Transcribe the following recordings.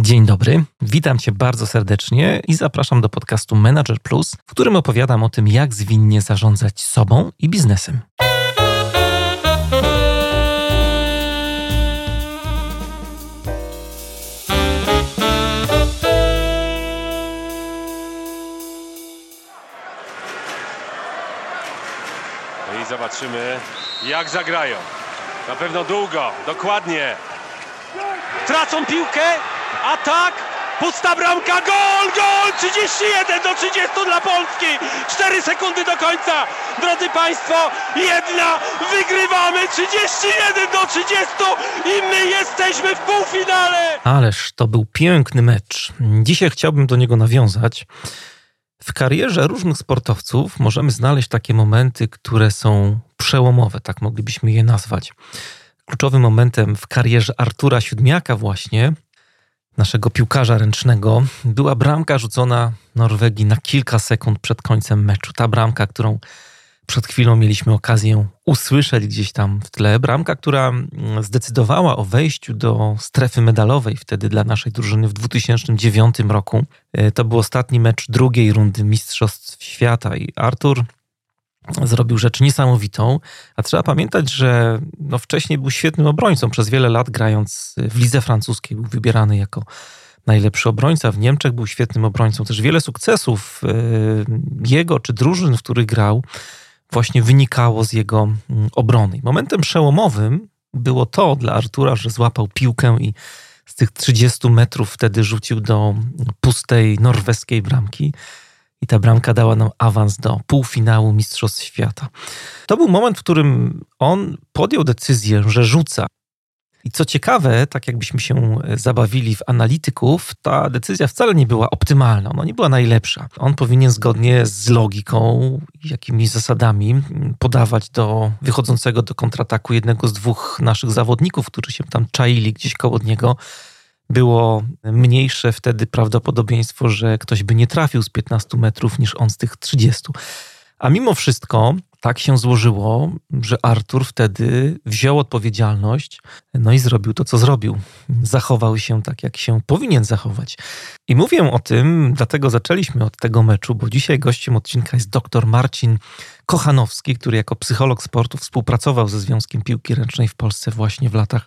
Dzień dobry, witam Cię bardzo serdecznie i zapraszam do podcastu Manager Plus, w którym opowiadam o tym, jak zwinnie zarządzać sobą i biznesem. No i zobaczymy, jak zagrają. Na pewno długo, dokładnie. Tracą piłkę, atak, pusta bramka, gol, gol! 31 do 30 dla Polski! 4 sekundy do końca! Drodzy Państwo, jedna, wygrywamy 31 do 30 i my jesteśmy w półfinale! Ależ to był piękny mecz. Dzisiaj chciałbym do niego nawiązać. W karierze różnych sportowców możemy znaleźć takie momenty, które są przełomowe, tak moglibyśmy je nazwać. Kluczowym momentem w karierze Artura Siódmiaka właśnie, naszego piłkarza ręcznego, była bramka rzucona Norwegii na kilka sekund przed końcem meczu. Ta bramka, którą przed chwilą mieliśmy okazję usłyszeć gdzieś tam w tle. Bramka, która zdecydowała o wejściu do strefy medalowej wtedy dla naszej drużyny w 2009 roku. To był ostatni mecz drugiej rundy Mistrzostw Świata i Artur zrobił rzecz niesamowitą, a trzeba pamiętać, że no wcześniej był świetnym obrońcą. Przez wiele lat grając w lidze francuskiej był wybierany jako najlepszy obrońca. W Niemczech był świetnym obrońcą. Też wiele sukcesów jego czy drużyn, w których grał, właśnie wynikało z jego obrony. Momentem przełomowym było to dla Artura, że złapał piłkę i z tych 30 metrów wtedy rzucił do pustej norweskiej bramki. I ta bramka dała nam awans do półfinału Mistrzostw Świata. To był moment, w którym on podjął decyzję, że rzuca. I co ciekawe, tak jakbyśmy się zabawili w analityków, ta decyzja wcale nie była optymalna, ona nie była najlepsza. On powinien zgodnie z logiką, jakimiś zasadami podawać do wychodzącego do kontrataku jednego z dwóch naszych zawodników, którzy się tam czaili gdzieś koło niego było mniejsze wtedy prawdopodobieństwo, że ktoś by nie trafił z 15 metrów niż on z tych 30. A mimo wszystko tak się złożyło, że Artur wtedy wziął odpowiedzialność, no i zrobił to, co zrobił. Zachował się tak, jak się powinien zachować. I mówię o tym, dlatego zaczęliśmy od tego meczu, bo dzisiaj gościem odcinka jest dr Marcin Kochanowski, który jako psycholog sportu współpracował ze Związkiem Piłki Ręcznej w Polsce właśnie w latach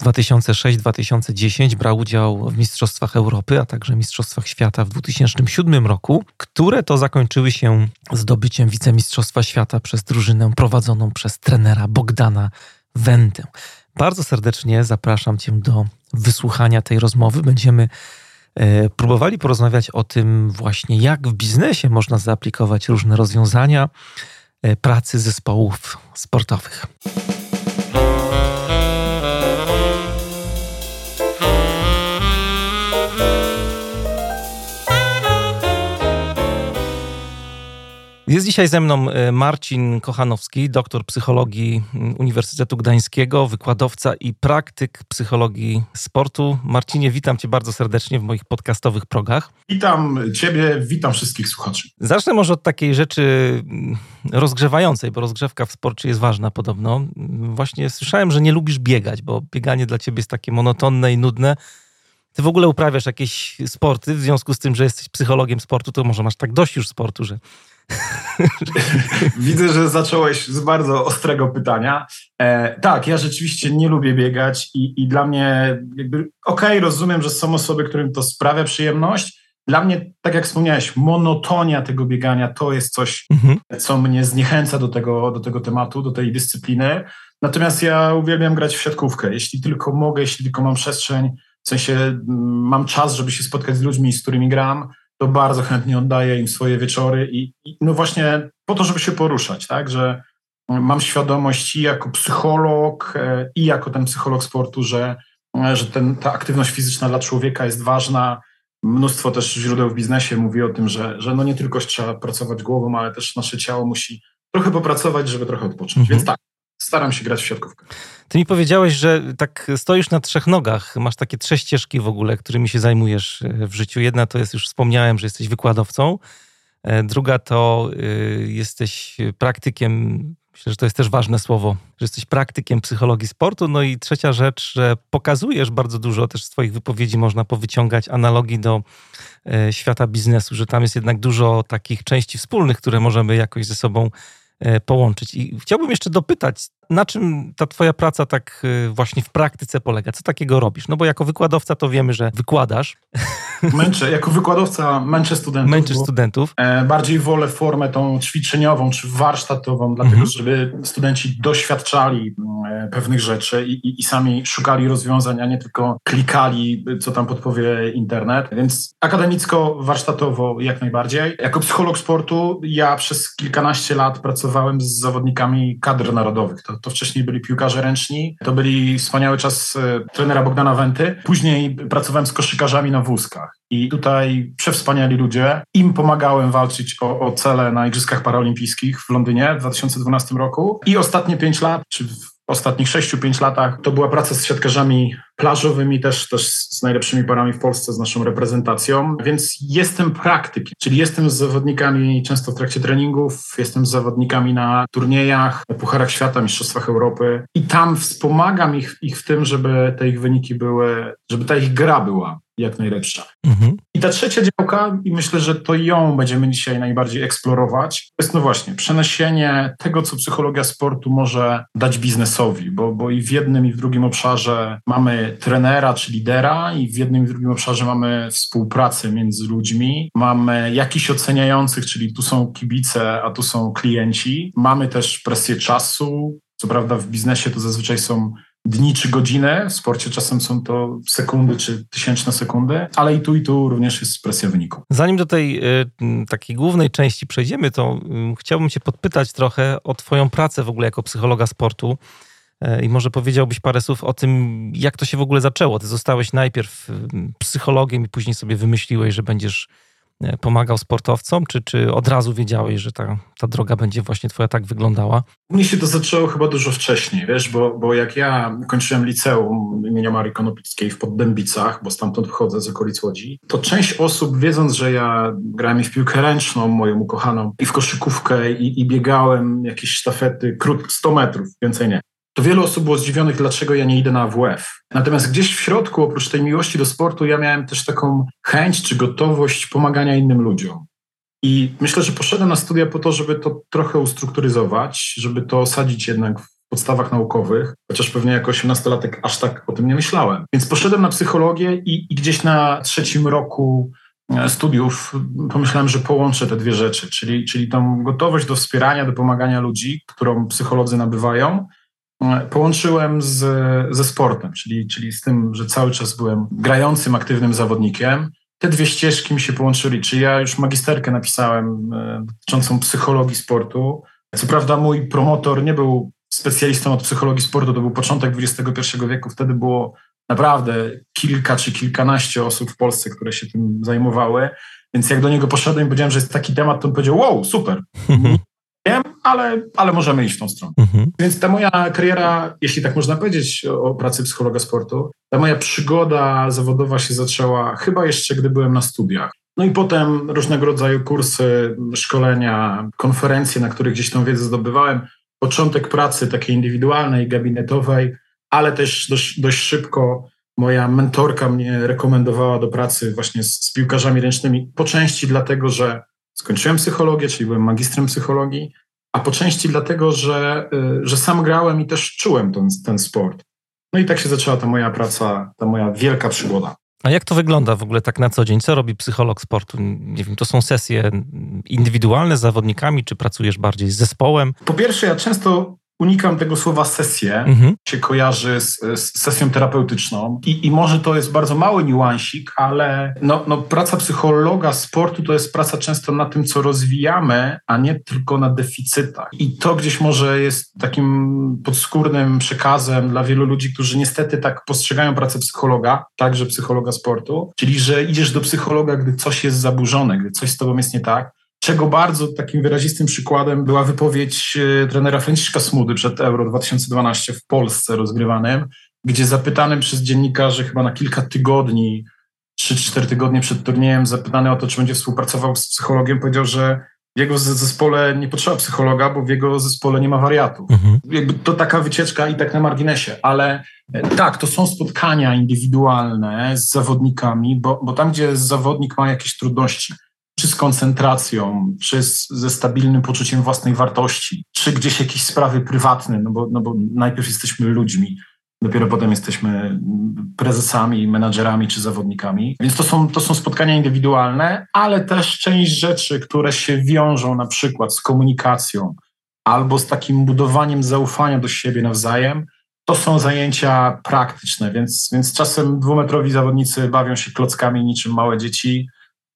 2006-2010 brał udział w Mistrzostwach Europy, a także Mistrzostwach Świata w 2007 roku, które to zakończyły się zdobyciem wicemistrzostwa świata przez drużynę prowadzoną przez trenera Bogdana Wentę. Bardzo serdecznie zapraszam Cię do wysłuchania tej rozmowy. Będziemy próbowali porozmawiać o tym właśnie, jak w biznesie można zaaplikować różne rozwiązania pracy zespołów sportowych. Jest dzisiaj ze mną Marcin Kochanowski, doktor psychologii Uniwersytetu Gdańskiego, wykładowca i praktyk psychologii sportu. Marcinie, witam Cię bardzo serdecznie w moich podcastowych progach. Witam Ciebie, witam wszystkich słuchaczy. Zacznę może od takiej rzeczy rozgrzewającej, bo rozgrzewka w sporcie jest ważna podobno. Właśnie słyszałem, że nie lubisz biegać, bo bieganie dla Ciebie jest takie monotonne i nudne. Ty w ogóle uprawiasz jakieś sporty, w związku z tym, że jesteś psychologiem sportu, to może masz tak dość już sportu, że Widzę, że zacząłeś z bardzo ostrego pytania. E, tak, ja rzeczywiście nie lubię biegać i, i dla mnie jakby okej, okay, rozumiem, że są osoby, którym to sprawia przyjemność. Dla mnie, tak jak wspomniałeś, monotonia tego biegania to jest coś, mhm. co mnie zniechęca do tego, do tego tematu, do tej dyscypliny. Natomiast ja uwielbiam grać w siatkówkę. Jeśli tylko mogę, jeśli tylko mam przestrzeń, w sensie mam czas, żeby się spotkać z ludźmi, z którymi gram, to bardzo chętnie oddaję im swoje wieczory i, i, no właśnie po to, żeby się poruszać, tak, że mam świadomość i jako psycholog e, i jako ten psycholog sportu, że, e, że ten, ta aktywność fizyczna dla człowieka jest ważna. Mnóstwo też źródeł w biznesie mówi o tym, że, że no nie tylko trzeba pracować głową, ale też nasze ciało musi trochę popracować, żeby trochę odpocząć. Mhm. Więc tak, staram się grać w siatkówkę. Ty mi powiedziałeś, że tak stoisz na trzech nogach, masz takie trzy ścieżki w ogóle, którymi się zajmujesz e, w życiu. Jedna to jest, już wspomniałem, że jesteś wykładowcą. E, druga to e, jesteś praktykiem Myślę, że to jest też ważne słowo, że jesteś praktykiem psychologii sportu. No i trzecia rzecz, że pokazujesz bardzo dużo, też z Twoich wypowiedzi można powyciągać analogii do świata biznesu, że tam jest jednak dużo takich części wspólnych, które możemy jakoś ze sobą połączyć. I chciałbym jeszcze dopytać, na czym ta twoja praca tak y, właśnie w praktyce polega? Co takiego robisz? No bo jako wykładowca to wiemy, że wykładasz. Męczę, jako wykładowca męczę studentów. Męczysz studentów. E, bardziej wolę formę tą ćwiczeniową czy warsztatową, dlatego mhm. żeby studenci doświadczali e, pewnych rzeczy i, i, i, sami szukali rozwiązań, a nie tylko klikali, co tam podpowie internet. Więc akademicko, warsztatowo jak najbardziej. Jako psycholog sportu ja przez kilkanaście lat pracowałem z zawodnikami kadr narodowych. To, to wcześniej byli piłkarze ręczni, to byli wspaniały czas e, trenera Bogdana Wenty. Później pracowałem z koszykarzami na wózkach. I tutaj przewspaniali ludzie. Im pomagałem walczyć o, o cele na Igrzyskach Paraolimpijskich w Londynie w 2012 roku. I ostatnie pięć lat, czy ostatnich 6-5 latach to była praca z siatkarzami plażowymi, też, też z najlepszymi parami w Polsce, z naszą reprezentacją, więc jestem praktykiem, czyli jestem z zawodnikami często w trakcie treningów, jestem z zawodnikami na turniejach, na Pucharach Świata, Mistrzostwach Europy i tam wspomagam ich, ich w tym, żeby te ich wyniki były, żeby ta ich gra była jak najlepsza. Mhm. I ta trzecia działka, i myślę, że to ją będziemy dzisiaj najbardziej eksplorować, to jest no właśnie przeniesienie tego, co psychologia sportu może dać biznesowi, bo, bo i w jednym, i w drugim obszarze mamy trenera czy lidera, i w jednym, i w drugim obszarze mamy współpracę między ludźmi, mamy jakichś oceniających, czyli tu są kibice, a tu są klienci, mamy też presję czasu. Co prawda w biznesie to zazwyczaj są dni czy godziny. W sporcie czasem są to sekundy czy tysięczne sekundy, ale i tu i tu również jest presja wyniku. Zanim do tej y, takiej głównej części przejdziemy, to y, chciałbym Cię podpytać trochę o Twoją pracę w ogóle jako psychologa sportu. Y, I może powiedziałbyś parę słów o tym, jak to się w ogóle zaczęło. Ty zostałeś najpierw psychologiem i później sobie wymyśliłeś, że będziesz pomagał sportowcom, czy, czy od razu wiedziałeś, że ta, ta droga będzie właśnie twoja tak wyglądała? U mnie się to zaczęło chyba dużo wcześniej, wiesz, bo, bo jak ja kończyłem liceum imienia Marii Konopickiej w Poddębicach, bo stamtąd wchodzę z okolic Łodzi, to część osób, wiedząc, że ja grałem i w piłkę ręczną, moją ukochaną, i w koszykówkę, i, i biegałem jakieś sztafety, krót 100 metrów, więcej nie, to wiele osób było zdziwionych, dlaczego ja nie idę na AWF. Natomiast gdzieś w środku, oprócz tej miłości do sportu, ja miałem też taką chęć czy gotowość pomagania innym ludziom. I myślę, że poszedłem na studia po to, żeby to trochę ustrukturyzować, żeby to osadzić jednak w podstawach naukowych, chociaż pewnie jako 18-latek aż tak o tym nie myślałem. Więc poszedłem na psychologię i, i gdzieś na trzecim roku e, studiów pomyślałem, że połączę te dwie rzeczy, czyli, czyli tą gotowość do wspierania, do pomagania ludzi, którą psycholodzy nabywają, połączyłem z, ze sportem, czyli, czyli z tym, że cały czas byłem grającym, aktywnym zawodnikiem. Te dwie ścieżki mi się połączyli, czy ja już magisterkę napisałem e, dotyczącą psychologii sportu. Co prawda mój promotor nie był specjalistą od psychologii sportu, to był początek XXI wieku, wtedy było naprawdę kilka czy kilkanaście osób w Polsce, które się tym zajmowały. Więc jak do niego poszedłem i powiedziałem, że jest taki temat, to on powiedział, wow, super. wiem, ale, ale możemy iść w tą stronę. Mhm. Więc ta moja kariera, jeśli tak można powiedzieć o, pracy psychologa sportu, ta moja przygoda zawodowa się zaczęła chyba jeszcze, gdy byłem na studiach. No i potem różnego rodzaju kursy, szkolenia, konferencje, na których gdzieś tą wiedzę zdobywałem. Początek pracy takiej indywidualnej, gabinetowej, ale też dość, dość szybko moja mentorka mnie rekomendowała do pracy właśnie z, z piłkarzami ręcznymi, po części dlatego, że Skończyłem psychologię, czyli byłem magistrem psychologii, a po części dlatego, że, y, że sam grałem i też czułem ten, ten sport. No i tak się zaczęła ta moja praca, ta moja wielka przygoda. A jak to wygląda w ogóle tak na co dzień? Co robi psycholog sportu? Nie wiem, to są sesje indywidualne z zawodnikami, czy pracujesz bardziej z zespołem? Po pierwsze, ja często unikam tego słowa sesję, mhm. się kojarzy z, z, sesją terapeutyczną I, i może to jest bardzo mały niuansik, ale no, no, praca psychologa sportu to jest praca często na tym, co rozwijamy, a nie tylko na deficytach. I to gdzieś może jest takim podskórnym przekazem dla wielu ludzi, którzy niestety tak postrzegają pracę psychologa, także psychologa sportu, czyli że idziesz do psychologa, gdy coś jest zaburzone, gdy coś z tobą jest nie tak, czego bardzo takim wyrazistym przykładem była wypowiedź e, trenera Franciszka Smudy przed Euro 2012 w Polsce rozgrywanym, gdzie zapytany przez dziennikarzy chyba na kilka tygodni, 3-4 tygodnie przed turniejem, zapytany o to, czy będzie współpracował z psychologiem, powiedział, że w jego zespole nie potrzeba psychologa, bo w jego zespole nie ma wariatów. Mhm. Jakby to taka wycieczka i tak na marginesie, ale e, tak, to są spotkania indywidualne z zawodnikami, bo, bo tam, gdzie zawodnik ma jakieś trudności, czy z koncentracją, czy z, ze stabilnym poczuciem własnej wartości, czy gdzieś jakieś sprawy prywatne, no bo, no bo najpierw jesteśmy ludźmi, Dopiero potem jesteśmy prezesami, menadżerami czy zawodnikami. Więc to są, to są spotkania indywidualne, ale też część rzeczy, które się wiążą na przykład z komunikacją albo z takim budowaniem zaufania do siebie nawzajem, to są zajęcia praktyczne, więc, więc czasem dwumetrowi zawodnicy bawią się klockami niczym małe dzieci.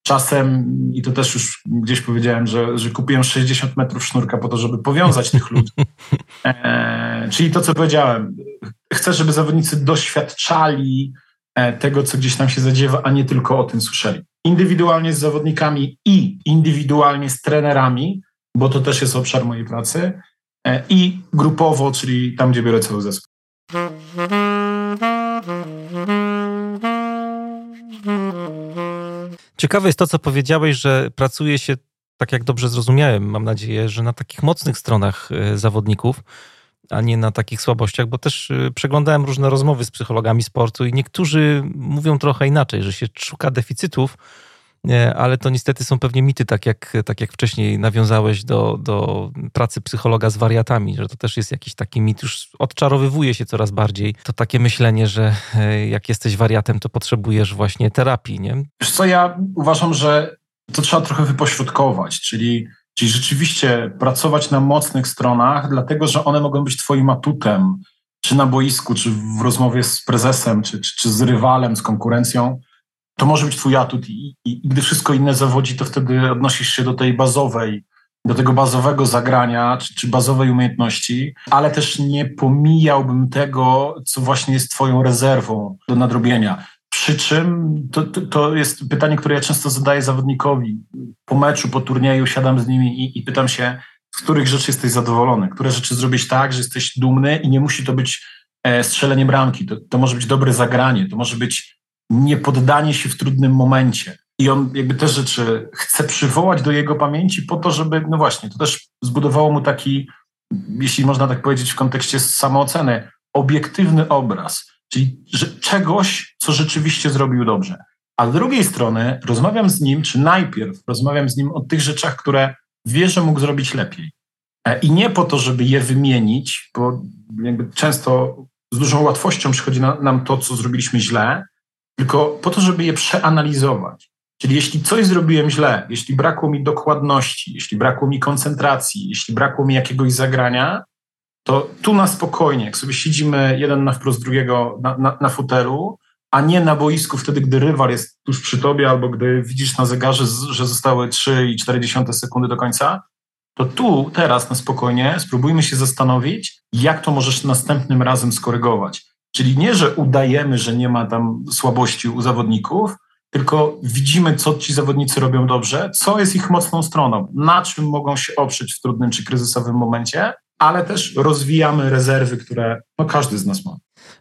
Czasem, i to też już gdzieś powiedziałem, że, że kupiłem 60 metrów sznurka po to, żeby powiązać tych ludzi. E, czyli to, co powiedziałem, chcę, żeby zawodnicy doświadczali e, tego, co gdzieś tam się zadziewa, a nie tylko o tym słyszeli. Indywidualnie z zawodnikami i indywidualnie z trenerami, bo to też jest obszar mojej pracy, e, i grupowo, czyli tam, gdzie biorę cały zespół. Ciekawe jest to, co powiedziałeś, że pracuje się, tak jak dobrze zrozumiałem, mam nadzieję, że na takich mocnych stronach e, zawodników a nie na takich słabościach, bo też y, przeglądałem różne rozmowy z psychologami sportu i niektórzy mówią trochę inaczej, że się szuka deficytów, ale to niestety są pewnie mity, tak jak, tak jak wcześniej nawiązałeś do, do pracy psychologa z wariatami, że to też jest jakiś taki mit, już odczarowywuje się coraz bardziej. To takie myślenie, że e, jak jesteś wariatem, to potrzebujesz właśnie terapii, nie? Wiesz co, ja uważam, że to trzeba trochę wypośrodkować, czyli Czyli rzeczywiście pracować na mocnych stronach, dlatego że one mogą być Twoim atutem, czy na boisku, czy w rozmowie z prezesem, czy, czy, czy z rywalem, z konkurencją. To może być Twój atut i, i, gdy wszystko inne zawodzi, to wtedy odnosisz się do tej bazowej, do tego bazowego zagrania, czy, czy bazowej umiejętności, ale też nie pomijałbym tego, co właśnie jest Twoją rezerwą do nadrobienia. Przy czym to, to, to, jest pytanie, które ja często zadaję zawodnikowi. Po meczu, po turnieju siadam z nimi i, i pytam się, z których rzeczy jesteś zadowolony, które rzeczy zrobić tak, że jesteś dumny i nie musi to być e, strzelenie bramki, to, to może być dobre zagranie, to może być niepoddanie się w trudnym momencie. I on jakby te rzeczy chce przywołać do jego pamięci po to, żeby, no właśnie, to też zbudowało mu taki, jeśli można tak powiedzieć w kontekście samooceny, obiektywny obraz czyli czegoś, co rzeczywiście zrobił dobrze. A z drugiej strony rozmawiam z nim, czy najpierw rozmawiam z nim o tych rzeczach, które wie, że mógł zrobić lepiej. E, I nie po to, żeby je wymienić, bo jakby często z dużą łatwością przychodzi na, nam to, co zrobiliśmy źle, tylko po to, żeby je przeanalizować. Czyli jeśli coś zrobiłem źle, jeśli brakło mi dokładności, jeśli brakło mi koncentracji, jeśli brakło mi jakiegoś zagrania, to tu na spokojnie, jak sobie siedzimy jeden na wprost drugiego na, na, na fotelu, a nie na boisku wtedy, gdy rywal jest tuż przy tobie, albo gdy widzisz na zegarze, że zostały 3,4 sekundy do końca, to tu, teraz na spokojnie spróbujmy się zastanowić, jak to możesz następnym razem skorygować. Czyli nie, że udajemy, że nie ma tam słabości u zawodników, tylko widzimy, co ci zawodnicy robią dobrze, co jest ich mocną stroną, na czym mogą się oprzeć w trudnym czy kryzysowym momencie ale też rozwijamy rezerwy, które no, każdy z nas ma.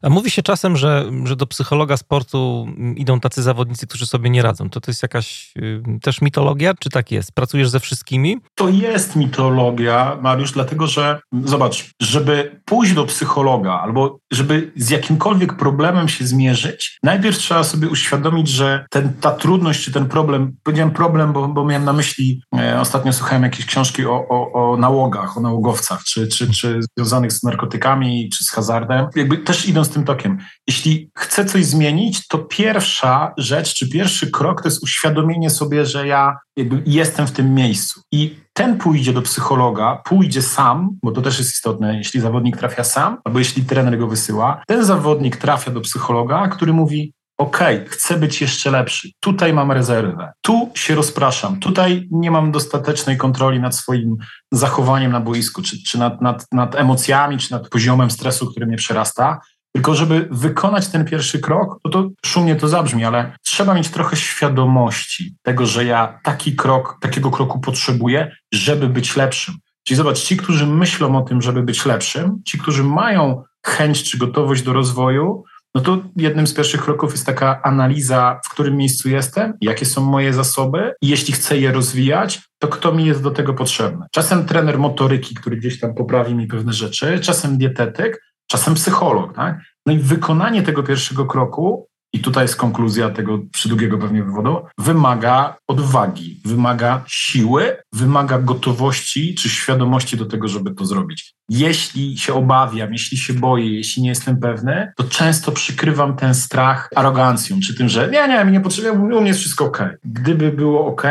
A mówi się czasem, że, że do psychologa sportu idą tacy zawodnicy, którzy sobie nie radzą. To to jest jakaś y, też mitologia, czy tak jest? Pracujesz ze wszystkimi? To jest mitologia, Mariusz, dlatego że zobacz, żeby pójść do psychologa albo żeby z jakimkolwiek problemem się zmierzyć, najpierw trzeba sobie uświadomić, że ten, ta trudność czy ten problem, powiedziałem problem, bo, bo miałem na myśli, e, ostatnio słuchałem jakieś książki o, o, o nałogach, o nałogowcach, czy, czy, czy związanych z narkotykami, czy z hazardem. Jakby też idąc tokiem. Jeśli chcę coś zmienić, to pierwsza rzecz, czy pierwszy krok to jest uświadomienie sobie, że ja jestem w tym miejscu. I ten pójdzie do psychologa, pójdzie sam, bo to też jest istotne, jeśli zawodnik trafia sam, albo jeśli trener go wysyła, ten zawodnik trafia do psychologa, który mówi, OK, chcę być jeszcze lepszy. Tutaj mam rezerwę. Tu się rozpraszam. Tutaj nie mam dostatecznej kontroli nad swoim zachowaniem na boisku, czy, czy nad, nad, nad emocjami, czy nad poziomem stresu, który mnie przerasta. Tylko żeby wykonać ten pierwszy krok, no to szumnie to zabrzmi, ale trzeba mieć trochę świadomości tego, że ja taki krok, takiego kroku potrzebuję, żeby być lepszym. Czyli zobacz, ci, którzy myślą o tym, żeby być lepszym, ci, którzy mają chęć czy gotowość do rozwoju, no to jednym z pierwszych kroków jest taka analiza, w którym miejscu jestem, jakie są moje zasoby i jeśli chcę je rozwijać, to kto mi jest do tego potrzebny. Czasem trener motoryki, który gdzieś tam poprawi mi pewne rzeczy, czasem dietetyk, czasem psycholog. Tak? No i wykonanie tego pierwszego kroku i tutaj jest konkluzja tego przydługiego pewnie wywodu, wymaga odwagi, wymaga siły, wymaga gotowości czy świadomości do tego, żeby to zrobić. Jeśli się obawiam, jeśli się boję, jeśli nie jestem pewny, to często przykrywam ten strach arogancją, czy tym, że nie, nie, mi nie potrzebuje, u mnie jest wszystko ok. Gdyby było ok,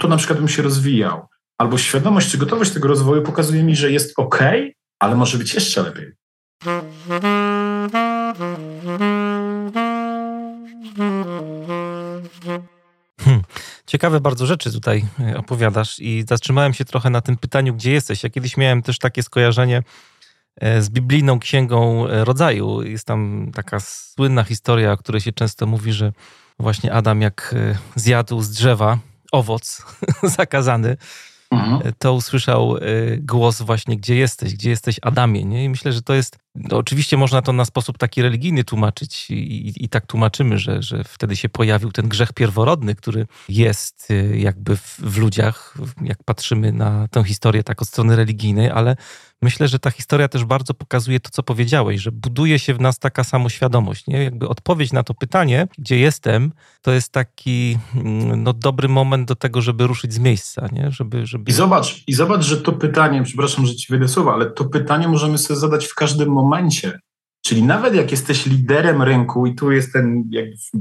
to na przykład bym się rozwijał. Albo świadomość czy gotowość tego rozwoju pokazuje mi, że jest ok, ale może być jeszcze lepiej. Hmm. Ciekawe bardzo rzeczy tutaj e, opowiadasz i zatrzymałem się trochę na tym pytaniu, gdzie jesteś. Ja kiedyś miałem też takie skojarzenie e, z biblijną księgą e, rodzaju. Jest tam taka słynna historia, o której się często mówi, że właśnie Adam jak zjadł z drzewa owoc zakazany, mhm. to usłyszał głos właśnie, gdzie jesteś, gdzie jesteś Adamie. Nie? I myślę, że to jest oczywiście można to na sposób taki religijny tłumaczyć i, i, tak tłumaczymy, że, że wtedy się pojawił ten grzech pierworodny, który jest y, jakby w, w ludziach, jak patrzymy na tę historię tak od strony religijnej, ale myślę, że ta historia też bardzo pokazuje to, co powiedziałeś, że buduje się w nas taka samoświadomość. Nie? Jakby odpowiedź na to pytanie, gdzie jestem, to jest taki mm, no, dobry moment do tego, żeby ruszyć z miejsca. Nie? Żeby, żeby... I, zobacz, I zobacz, że to pytanie, przepraszam, że ci wyjdę słowa, ale to pytanie możemy sobie zadać w każdym momencie momencie. Czyli nawet jak jesteś liderem rynku, i tu jest ten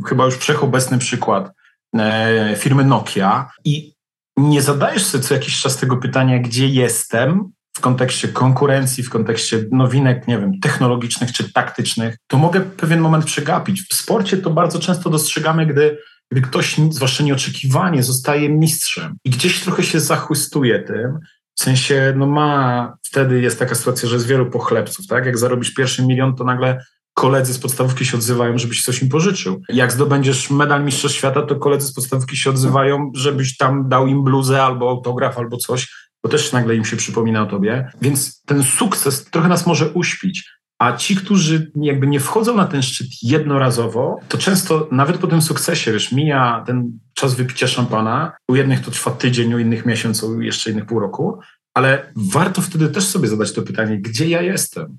chyba już wszechobecny przykład e, firmy Nokia, i nie zadajesz sobie co jakiś czas tego pytania, gdzie jestem, w kontekście konkurencji, w kontekście nowinek, nie wiem, technologicznych czy taktycznych, to mogę pewien moment przegapić. W sporcie to bardzo często dostrzegamy, gdy, gdy ktoś, zwłaszcza nieoczekiwanie, zostaje mistrzem i gdzieś trochę się zachłystuje tym, w sensie, no ma, wtedy jest taka sytuacja, że jest wielu pochlebców, tak? Jak zarobisz pierwszy milion, to nagle koledzy z podstawówki się odzywają, żebyś coś im pożyczył. Jak zdobędziesz medal Mistrzostw Świata, to koledzy z podstawówki się odzywają, żebyś tam dał im bluzę albo autograf albo coś, bo też nagle im się przypomina o tobie. Więc ten sukces trochę nas może uśpić. A ci, którzy jakby nie wchodzą na ten szczyt jednorazowo, to często nawet po tym sukcesie, wiesz, mija ten czas wypicia szampana. U jednych to trwa tydzień, u innych miesiąc, u jeszcze innych pół roku. Ale warto wtedy też sobie zadać to pytanie, gdzie ja jestem?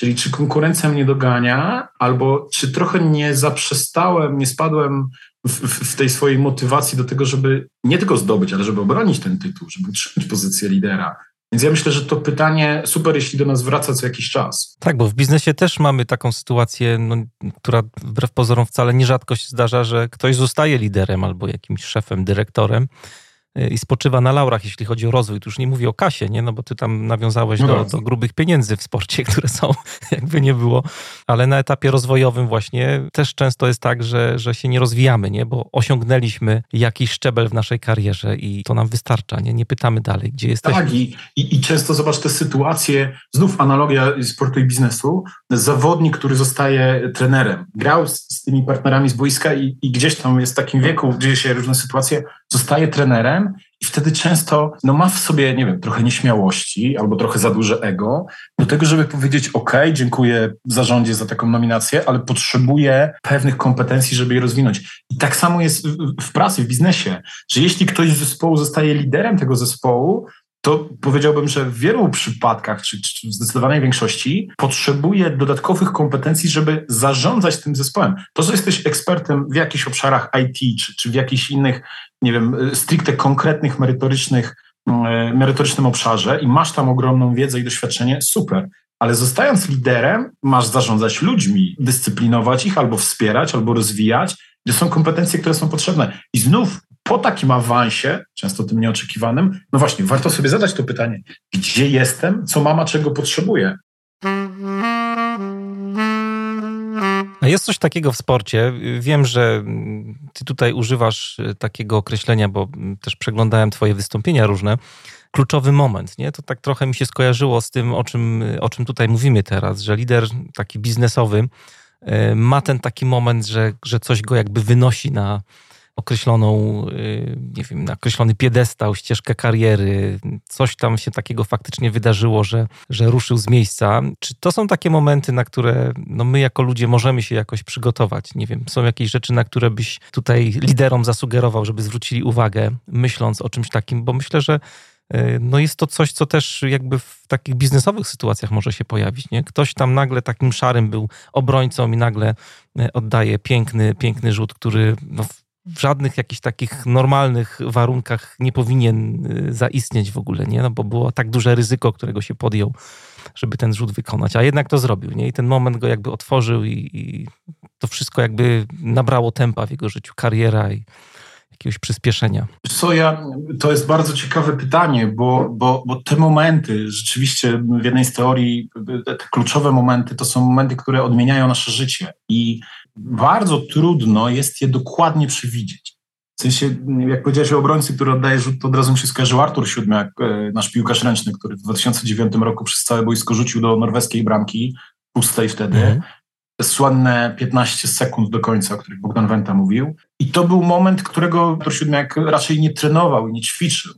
Czyli czy konkurencja mnie dogania, albo czy trochę nie zaprzestałem, nie spadłem w, w, tej swojej motywacji do tego, żeby nie tylko zdobyć, ale żeby obronić ten tytuł, żeby utrzymać pozycję lidera, więc ja myślę, że to pytanie super, jeśli do nas wraca co jakiś czas. Tak, bo w biznesie też mamy taką sytuację, no, która wbrew pozorom wcale nierzadko się zdarza, że ktoś zostaje liderem albo jakimś szefem, dyrektorem i spoczywa na laurach, jeśli chodzi o rozwój. Tu już nie mówię o kasie, nie? no bo ty tam nawiązałeś no do, do, grubych pieniędzy w sporcie, które są, jakby nie było, ale na etapie rozwojowym właśnie też często jest tak, że, że się nie rozwijamy, nie? bo osiągnęliśmy jakiś szczebel w naszej karierze i to nam wystarcza, nie, nie pytamy dalej, gdzie jesteśmy. Tak i, i, i często zobacz te sytuacje, znów analogia sportu i biznesu, zawodnik, który zostaje trenerem, grał z, z tymi partnerami z boiska i, i gdzieś tam jest w takim wieku, dzieje się różne sytuacje, zostaje trenerem i wtedy często no, ma w sobie, nie wiem, trochę nieśmiałości albo trochę za duże ego do tego, żeby powiedzieć: OK, dziękuję zarządzie za taką nominację, ale potrzebuję pewnych kompetencji, żeby je rozwinąć. I tak samo jest w, w pracy, w biznesie, że jeśli ktoś z zespołu zostaje liderem tego zespołu, to powiedziałbym, że w wielu przypadkach, czy, czy w zdecydowanej większości, potrzebuje dodatkowych kompetencji, żeby zarządzać tym zespołem. To, że jesteś ekspertem w jakichś obszarach IT, czy, czy w jakichś innych, nie wiem, stricte konkretnych, merytorycznych, mm, merytorycznym obszarze i masz tam ogromną wiedzę i doświadczenie, super. Ale zostając liderem, masz zarządzać ludźmi, dyscyplinować ich albo wspierać, albo rozwijać. To są kompetencje, które są potrzebne. I znów po takim awansie, często tym nieoczekiwanym, no właśnie, warto sobie zadać to pytanie, gdzie jestem, co mama czego potrzebuje. A jest coś takiego w sporcie. Wiem, że ty tutaj używasz takiego określenia, bo też przeglądałem twoje wystąpienia różne. Kluczowy moment, nie? To tak trochę mi się skojarzyło z tym, o czym, o czym tutaj mówimy teraz, że lider taki biznesowy e, ma ten taki moment, że, że coś go jakby wynosi na, określoną, y, nie wiem, na określony piedestał, ścieżkę kariery, coś tam się takiego faktycznie wydarzyło, że, że ruszył z miejsca. Czy to są takie momenty, na które no my jako ludzie możemy się jakoś przygotować? Nie wiem, są jakieś rzeczy, na które byś tutaj liderom zasugerował, żeby zwrócili uwagę, myśląc o czymś takim, bo myślę, że y, no jest to coś, co też jakby w takich biznesowych sytuacjach może się pojawić. Nie? Ktoś tam nagle takim szarym był obrońcą i nagle y, oddaje piękny, piękny rzut, który no, w żadnych jakichś takich normalnych warunkach nie powinien y, zaistnieć w ogóle, nie? No bo było tak duże ryzyko, którego się podjął, żeby ten rzut wykonać, a jednak to zrobił, nie? I ten moment go jakby otworzył i, i to wszystko jakby nabrało tempa w jego życiu, kariera i jakiegoś przyspieszenia. Co ja, to jest bardzo ciekawe pytanie, bo, bo, bo te momenty, rzeczywiście w jednej z teorii, te kluczowe momenty to są momenty, które odmieniają nasze życie i bardzo trudno jest je dokładnie przewidzieć. W sensie, jak powiedziałeś o obrońcy, który oddaje rzut, to od razu mi się skojarzył Artur Siódmiak, e, nasz piłkarz ręczny, który w 2009 roku przez całe boisko rzucił do norweskiej bramki, pustej wtedy, mm. słynne 15 sekund do końca, o których Bogdan Wenta mówił. I to był moment, którego Artur Siódmiak raczej nie trenował i nie ćwiczył.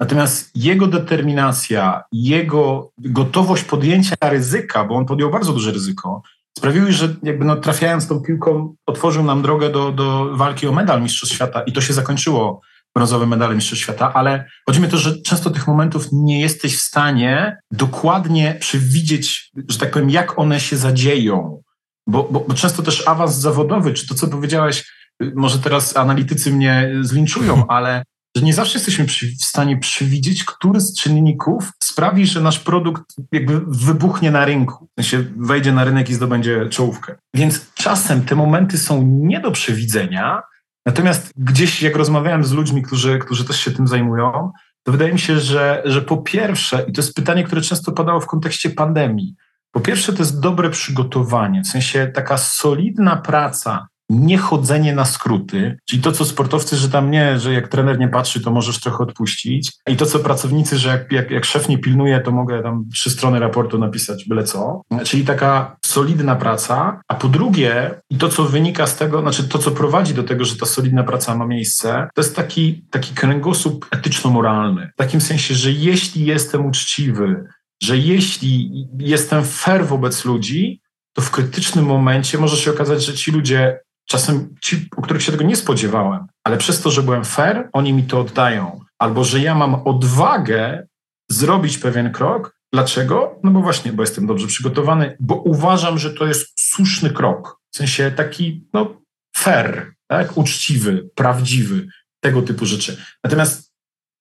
Natomiast jego determinacja, jego gotowość podjęcia ryzyka, bo on podjął bardzo duże ryzyko, sprawiły, że jakby no, trafiając tą piłką otworzył nam drogę do, do walki o medal Mistrzostw Świata i to się zakończyło brązowym medalem Mistrzostw Świata, ale chodzi mi o to, że często tych momentów nie jesteś w stanie dokładnie przewidzieć, że tak powiem, jak one się zadzieją. Bo, bo, bo często też awans zawodowy, czy to, co powiedziałeś, może teraz analitycy mnie zlinczują, ale że nie zawsze jesteśmy w stanie przewidzieć, który z czynników sprawi, że nasz produkt jakby wybuchnie na rynku, sensie wejdzie na rynek i zdobędzie czołówkę. Więc czasem te momenty są nie do przewidzenia, natomiast gdzieś jak rozmawiałem z ludźmi, którzy, którzy też się tym zajmują, to wydaje mi się, że, że po pierwsze, i to jest pytanie, które często padało w kontekście pandemii, po pierwsze to jest dobre przygotowanie, w sensie taka solidna praca niechodzenie na skróty, czyli to, co sportowcy, że tam nie, że jak trener nie patrzy, to możesz trochę odpuścić. I to, co pracownicy, że jak, jak, jak szef nie pilnuje, to mogę tam trzy strony raportu napisać byle co. Czyli taka solidna praca. A po drugie, i to, co wynika z tego, znaczy to, co prowadzi do tego, że ta solidna praca ma miejsce, to jest taki, taki kręgosłup etyczno-moralny. W takim sensie, że jeśli jestem uczciwy, że jeśli jestem fair wobec ludzi, to w krytycznym momencie może się okazać, że ci ludzie Czasem ci, u których się tego nie spodziewałem, ale przez to, że byłem fair, oni mi to oddają. Albo że ja mam odwagę zrobić pewien krok. Dlaczego? No bo właśnie, bo jestem dobrze przygotowany, bo uważam, że to jest słuszny krok. W sensie taki, no, fair, tak? uczciwy, prawdziwy, tego typu rzeczy. Natomiast,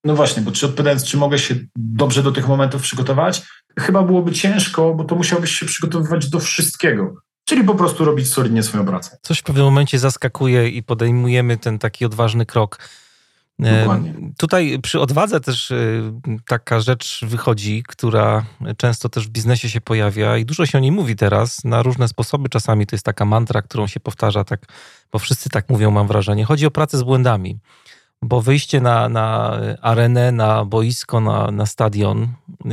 no właśnie, bo czy odpowiadając, czy mogę się dobrze do tych momentów przygotować? Chyba byłoby ciężko, bo to musiałbyś się przygotowywać do wszystkiego. Czyli po prostu robić solidnie swoją pracę. Coś w pewnym momencie zaskakuje i podejmujemy ten taki odważny krok. E, Dokładnie. Tutaj przy odwadze też e, taka rzecz wychodzi, która często też w biznesie się pojawia i dużo się o niej mówi teraz na różne sposoby. Czasami to jest taka mantra, którą się powtarza, tak, bo wszyscy tak mówią, mam wrażenie. Chodzi o pracę z błędami, bo wyjście na, na arenę, na boisko, na, na stadion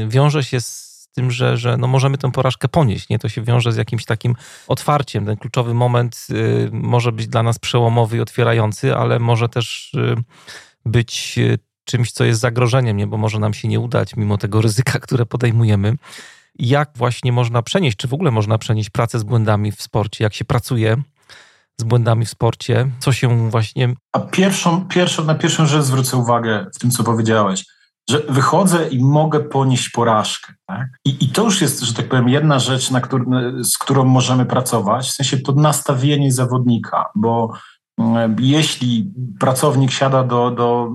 wiąże się z tym, że, że no możemy tę porażkę ponieść. Nie? To się wiąże z jakimś takim otwarciem. Ten kluczowy moment y, może być dla nas przełomowy i otwierający, ale może też y, być y, czymś, co jest zagrożeniem, nie? bo może nam się nie udać, mimo tego ryzyka, które podejmujemy. Jak właśnie można przenieść, czy w ogóle można przenieść pracę z błędami w sporcie, jak się pracuje z błędami w sporcie, co się właśnie. A pierwszą, pierwszą, na pierwszą rzecz zwrócę uwagę w tym, co powiedziałeś że wychodzę i mogę ponieść porażkę. Tak? I, I to już jest, że tak powiem, jedna rzecz, na który, z którą możemy pracować, w sensie to nastawienie zawodnika, bo mm, jeśli pracownik siada do, do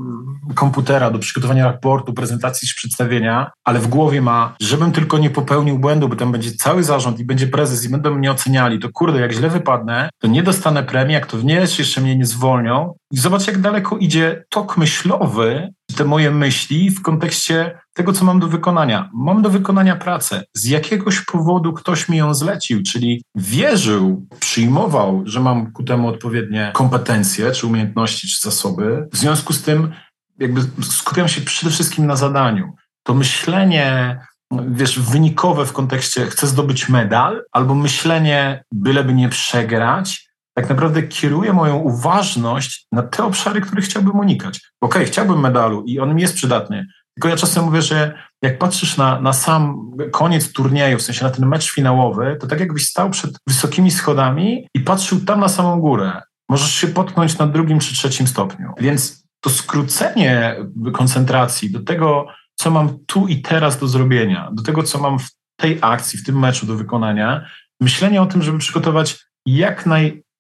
komputera, do przygotowania raportu, prezentacji czy przedstawienia, ale w głowie ma, żebym tylko nie popełnił błędu, bo tam będzie cały zarząd i będzie prezes i będą mnie oceniali, to kurde, jak źle wypadnę, to nie dostanę premii, jak to w nie jeszcze mnie nie zwolnią. I zobacz, jak daleko idzie tok myślowy, te moje myśli w kontekście tego, co mam do wykonania. Mam do wykonania pracę. Z jakiegoś powodu ktoś mi ją zlecił, czyli wierzył, przyjmował, że mam ku temu odpowiednie kompetencje, czy umiejętności, czy zasoby. W związku z tym jakby skupiam się przede wszystkim na zadaniu. To myślenie, wiesz, wynikowe w kontekście chcę zdobyć medal, albo myślenie, byleby nie przegrać, tak naprawdę kieruję moją uważność na te obszary, które chciałbym unikać. Okej, okay, chciałbym medalu i on mi jest przydatny, tylko ja czasem mówię, że jak patrzysz na, na sam koniec turnieju, w sensie na ten mecz finałowy, to tak jakbyś stał przed wysokimi schodami i patrzył tam na samą górę. Możesz się potknąć na drugim czy trzecim stopniu. Więc to skrócenie koncentracji do tego, co mam tu i teraz do zrobienia, do tego, co mam w tej akcji, w tym meczu do wykonania, myślenie o tym, żeby przygotować jak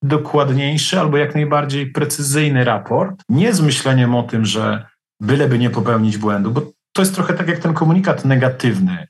najdokładniejszy albo jak najbardziej precyzyjny raport, nie z myśleniem o tym, że byleby nie popełnić błędu, bo to jest trochę tak jak ten komunikat negatywny,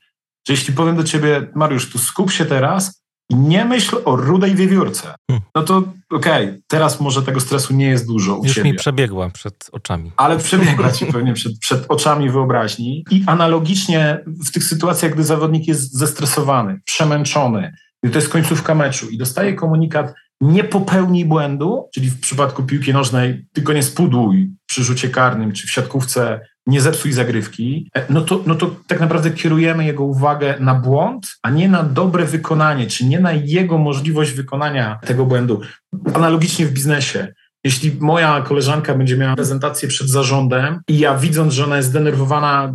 że jeśli powiem do ciebie, Mariusz, tu skup się teraz i nie myśl o rudej wiewiórce, hmm. no to okej, okay, teraz może tego stresu nie jest dużo u Już ciebie. mi przebiegła przed oczami. Ale przebiegła ci pewnie przed, przed oczami wyobraźni i analogicznie w tych sytuacjach, gdy zawodnik jest zestresowany, przemęczony, gdy to jest końcówka meczu i dostaje komunikat, nie popełnij błędu, czyli w przypadku piłki nożnej tylko nie spudłuj przy rzucie karnym czy w siatkówce, nie zepsuj zagrywki, e, no to, no to tak naprawdę kierujemy jego uwagę na błąd, a nie na dobre wykonanie, czy nie na jego możliwość wykonania tego błędu. Analogicznie w biznesie. Jeśli moja koleżanka będzie miała prezentację przed zarządem i ja widząc, że ona jest zdenerwowana,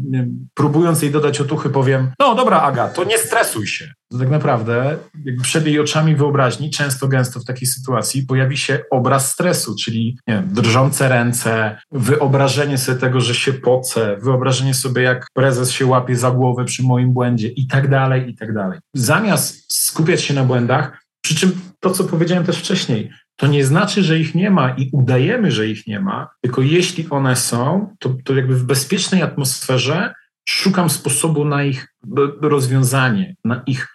próbując jej dodać otuchy, powiem, no dobra Aga, to nie stresuj się. To tak naprawdę przed jej oczami wyobraźni, często gęsto w takiej sytuacji pojawi się obraz stresu, czyli nie wiem, drżące ręce, wyobrażenie sobie tego, że się poce, wyobrażenie sobie jak prezes się łapie za głowę przy moim błędzie i tak dalej, i tak dalej. Zamiast skupiać się na błędach, przy czym to, co powiedziałem też wcześniej, to nie znaczy, że ich nie ma i udajemy, że ich nie ma, tylko jeśli one są, to, to jakby w bezpiecznej atmosferze szukam sposobu na ich rozwiązanie, na ich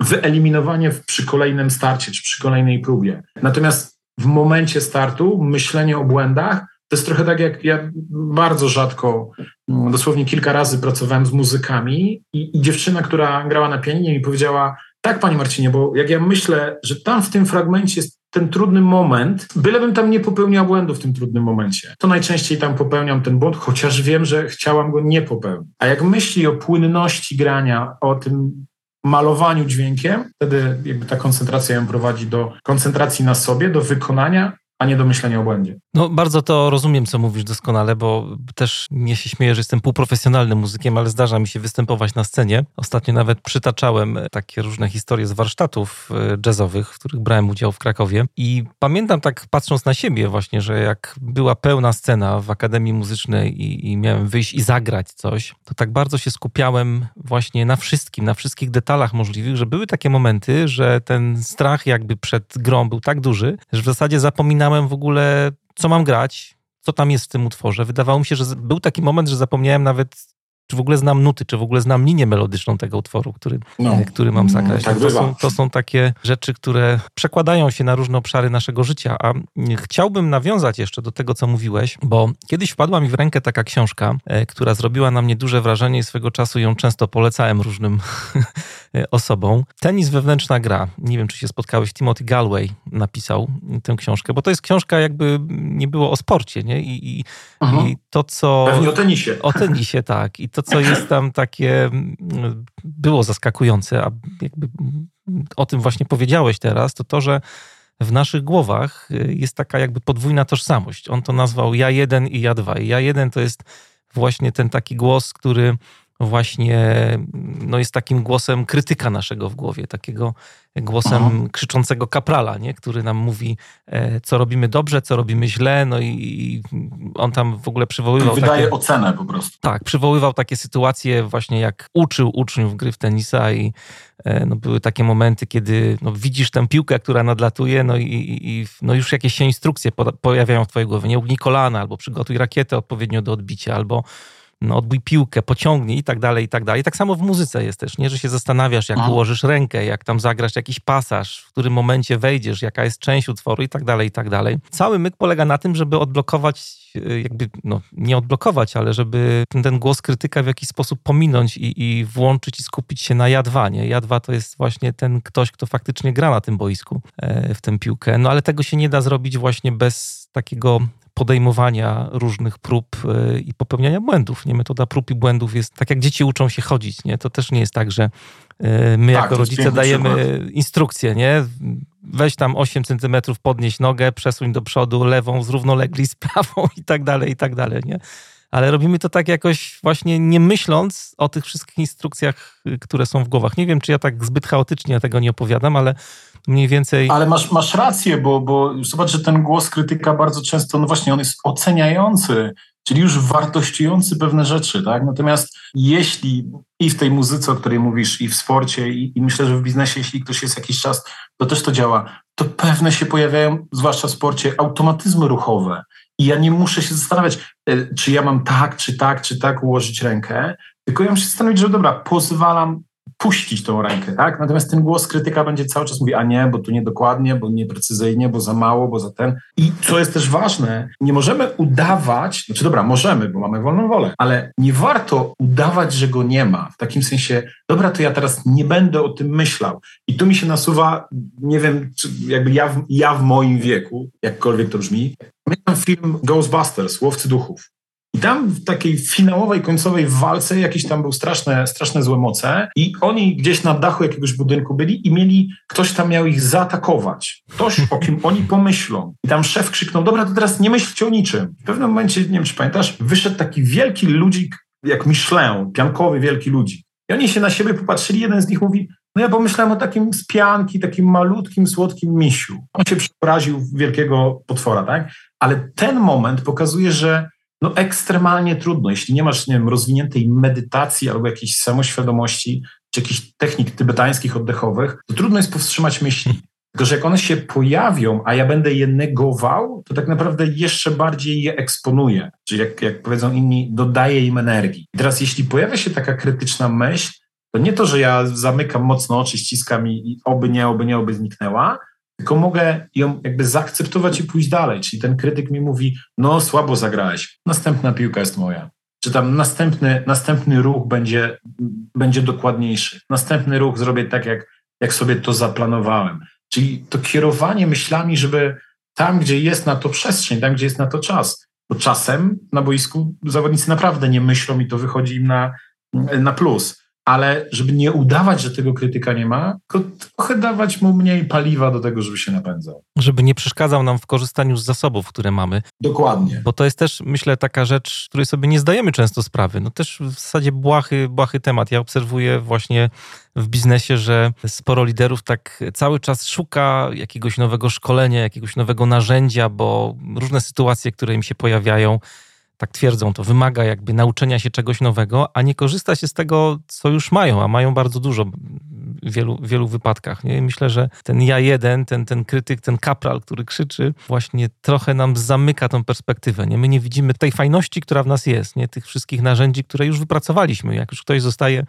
wyeliminowanie przy kolejnym starcie czy przy kolejnej próbie. Natomiast w momencie startu myślenie o błędach to jest trochę tak, jak ja bardzo rzadko, dosłownie kilka razy pracowałem z muzykami i, i dziewczyna, która grała na pianinie mi powiedziała, tak, Panie Marcinie, bo jak ja myślę, że tam w tym fragmencie jest ten trudny moment, bylebym tam nie popełniał błędu w tym trudnym momencie. To najczęściej tam popełniam ten błąd, chociaż wiem, że chciałam go nie popełnić. A jak myśli o płynności grania, o tym malowaniu dźwiękiem, wtedy jakby ta koncentracja ją prowadzi do koncentracji na sobie, do wykonania a nie do myślenia o błędzie. No bardzo to rozumiem, co mówisz doskonale, bo też nie się śmieję, że jestem półprofesjonalnym muzykiem, ale zdarza mi się występować na scenie. Ostatnio nawet przytaczałem takie różne historie z warsztatów e, jazzowych, w których brałem udział w Krakowie i pamiętam tak patrząc na siebie właśnie, że jak była pełna scena w Akademii Muzycznej i, i miałem wyjść i zagrać coś, to tak bardzo się skupiałem właśnie na wszystkim, na wszystkich detalach możliwych, że były takie momenty, że ten strach jakby przed grą był tak duży, że w zasadzie zapominałem zapomniałem w ogóle, co mam grać, co tam jest w tym utworze. Wydawało mi się, że był taki moment, że zapomniałem nawet, czy w ogóle znam nuty, czy w ogóle znam linię melodyczną tego utworu, który, no, e, który mam zagrać. Tak to, są, to są takie rzeczy, które przekładają się na różne obszary naszego życia. A chciałbym nawiązać jeszcze do tego, co mówiłeś, bo kiedyś wpadła mi w rękę taka książka, e, która zrobiła na mnie duże wrażenie i swego czasu ją często polecałem różnym osobą. Tenis wewnętrzna gra. Nie wiem, czy się spotkałeś. Timothy Galway napisał tę książkę, bo to jest książka jakby nie było o sporcie, nie? I, i, i to, co... Pewnie o tenisie. O tenisie, tak. I to, co jest tam takie, było zaskakujące, a jakby o tym właśnie powiedziałeś teraz, to to, że w naszych głowach jest taka jakby podwójna tożsamość. On to nazwał ja jeden i ja dwa. I ja jeden to jest właśnie ten taki głos, który właśnie no jest takim głosem krytyka naszego w głowie, takiego głosem Aha. krzyczącego kaprala, nie? który nam mówi, e, co robimy dobrze, co robimy źle, no i on tam w ogóle przywoływał... Wydaje takie, ocenę po prostu. Tak, przywoływał takie sytuacje właśnie jak uczył uczniów gry w tenisa i e, no, były takie momenty, kiedy no, widzisz tę piłkę, która nadlatuje, no i, i no, już jakieś się instrukcje pojawiają w twojej głowie, nie ugnij kolana, albo przygotuj rakietę odpowiednio do odbicia, albo no, odbój piłkę, pociągnij i tak dalej, i tak dalej. Tak samo w muzyce jest też, nie? Że się zastanawiasz, jak ułożysz rękę, jak tam zagrasz jakiś pasaż, w którym momencie wejdziesz, jaka jest część utworu i tak dalej, i tak dalej. Cały myk polega na tym, żeby odblokować, e, jakby, no, nie odblokować, ale żeby ten, ten głos krytyka w jakiś sposób pominąć i, i włączyć i skupić się na jadwa, nie? Jadwa to jest właśnie ten ktoś, kto faktycznie gra na tym boisku, e, w tę piłkę. No ale tego się nie da zrobić właśnie bez takiego podejmowania różnych prób e, i popełniania błędów. Nie? Metoda prób i błędów jest tak, jak dzieci uczą się chodzić. Nie? To też nie jest tak, że e, my tak, jako rodzice dajemy przykład. instrukcję, nie? Weź tam 8 centymetrów, podnieś nogę, przesuń do przodu, lewą, zrównolegli z prawą i tak dalej, i tak dalej, nie? ale robimy to tak jakoś właśnie nie myśląc o tych wszystkich instrukcjach, które są w głowach. Nie wiem, czy ja tak zbyt chaotycznie tego nie opowiadam, ale mniej więcej. Ale masz, masz rację, bo, bo zobacz, że ten głos krytyka bardzo często, no właśnie, on jest oceniający, czyli już wartościujący pewne rzeczy, tak? Natomiast jeśli i w tej muzyce, o której mówisz, i w sporcie, i, i myślę, że w biznesie, jeśli ktoś jest jakiś czas, to też to działa, to pewne się pojawiają, zwłaszcza w sporcie, automatyzmy ruchowe. I ja nie muszę się zastanawiać, e, czy ja mam tak, czy tak, czy tak ułożyć rękę, tylko ja muszę się zastanowić, że dobra, pozwalam puścić tą rękę, tak? Natomiast ten głos krytyka będzie cały czas mówi, a nie, bo tu niedokładnie, bo nieprecyzyjnie, bo za mało, bo za ten. I co jest też ważne, nie możemy udawać, znaczy dobra, możemy, bo mamy wolną wolę, ale nie warto udawać, że go nie ma. W takim sensie, dobra, to ja teraz nie będę o tym myślał. I tu mi się nasuwa, nie wiem, czy jakby ja w, ja w moim wieku, jakkolwiek to brzmi, pamiętam film Ghostbusters, Łowcy Duchów. I tam w takiej finałowej, końcowej walce jakieś tam były straszne, straszne złe moce i oni gdzieś na dachu jakiegoś budynku byli i mieli, ktoś tam miał ich zaatakować. Ktoś, o kim oni pomyślą. I tam szef krzyknął, dobra, to teraz nie myślcie o niczym. W pewnym momencie, nie wiem czy pamiętasz, wyszedł taki wielki ludzik, jak Michelin, piankowy wielki ludzik. I oni się na siebie popatrzyli, jeden z nich mówi, no ja pomyślałem o takim z pianki, takim malutkim, słodkim misiu. On się przeobraził wielkiego potwora, tak? Ale ten moment pokazuje, że no ekstremalnie trudno. Jeśli nie masz nie wiem, rozwiniętej medytacji albo jakiejś samoświadomości, czy jakichś technik tybetańskich oddechowych, to trudno jest powstrzymać myśli. Tylko, że jak one się pojawią, a ja będę je negował, to tak naprawdę jeszcze bardziej je eksponuję. Czyli jak, jak powiedzą inni, dodaję im energii. I teraz jeśli pojawia się taka krytyczna myśl, to nie to, że ja zamykam mocno oczy, ściskam i, i oby nie, oby nie, oby zniknęła, tylko mogę ją jakby zaakceptować i pójść dalej. Czyli ten krytyk mi mówi, no słabo zagrałeś, następna piłka jest moja. Czy tam następny, następny ruch będzie, będzie dokładniejszy. Następny ruch zrobię tak, jak, jak sobie to zaplanowałem. Czyli to kierowanie myślami, żeby tam, gdzie jest na to przestrzeń, tam, gdzie jest na to czas. Bo czasem na boisku zawodnicy naprawdę nie myślą i to wychodzi im na, na plus ale żeby nie udawać, że tego krytyka nie ma, tylko trochę dawać mu mniej paliwa do tego, żeby się napędzał. Żeby nie przeszkadzał nam w korzystaniu z zasobów, które mamy. Dokładnie. Bo to jest też, myślę, taka rzecz, której sobie nie zdajemy często sprawy. No też w zasadzie błahy, błahy temat. Ja obserwuję właśnie w biznesie, że sporo liderów tak cały czas szuka jakiegoś nowego szkolenia, jakiegoś nowego narzędzia, bo różne sytuacje, które im się pojawiają, tak twierdzą, to wymaga jakby nauczenia się czegoś nowego, a nie korzysta się z tego, co już mają, a mają bardzo dużo w wielu, wielu wypadkach. Nie? Myślę, że ten ja jeden, ten, ten krytyk, ten kapral, który krzyczy, właśnie trochę nam zamyka tą perspektywę. Nie? My nie widzimy tej fajności, która w nas jest, nie? tych wszystkich narzędzi, które już wypracowaliśmy. Jak już ktoś zostaje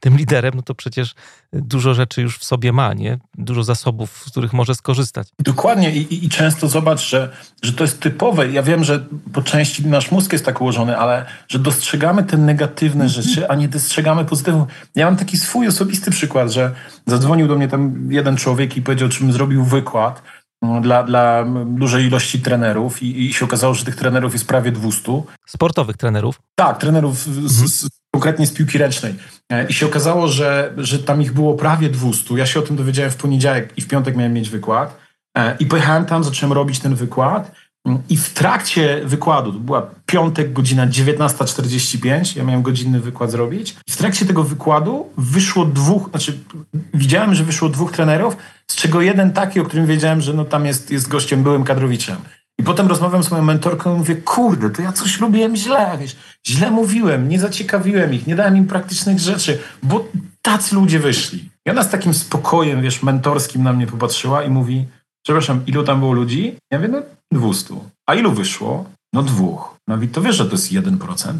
tym liderem, no to przecież dużo rzeczy już w sobie ma, nie? Dużo zasobów, z których może skorzystać. Dokładnie i, i często zobacz, że, że to jest typowe. Ja wiem, że po części nasz mózg jest tak ułożony, ale że dostrzegamy te negatywne mhm. rzeczy, a nie dostrzegamy pozytywów. Ja mam taki swój osobisty przykład, że zadzwonił do mnie tam jeden człowiek i powiedział, czym zrobił wykład mm, dla, dla dużej ilości trenerów i, i się okazało, że tych trenerów jest prawie 200. Sportowych trenerów? Tak, trenerów z, mhm. z, konkretnie z piłki ręcznej. E, I się okazało, że, że tam ich było prawie 200. Ja się o tym dowiedziałem w poniedziałek i w piątek miałem mieć wykład. E, I pojechałem tam, zacząłem robić ten wykład. Mm, I w trakcie wykładu, to była piątek, godzina 19.45, ja miałem godzinny wykład zrobić. W trakcie tego wykładu wyszło dwóch, znaczy widziałem, że wyszło dwóch trenerów, z czego jeden taki, o którym wiedziałem, że no tam jest, jest gościem, byłym kadrowiczem. I potem rozmawiam z moją mentorką i mówię, kurde, to ja coś robiłem źle, wiesz, źle mówiłem, nie zaciekawiłem ich, nie dałem im praktycznych rzeczy, bo tacy ludzie wyszli. I ona z takim spokojem, wiesz, mentorskim na mnie popatrzyła i mówi, przepraszam, ilu tam było ludzi? Ja mówię, no 200. A ilu wyszło? No dwóch. No to wiesz, że to jest 1%.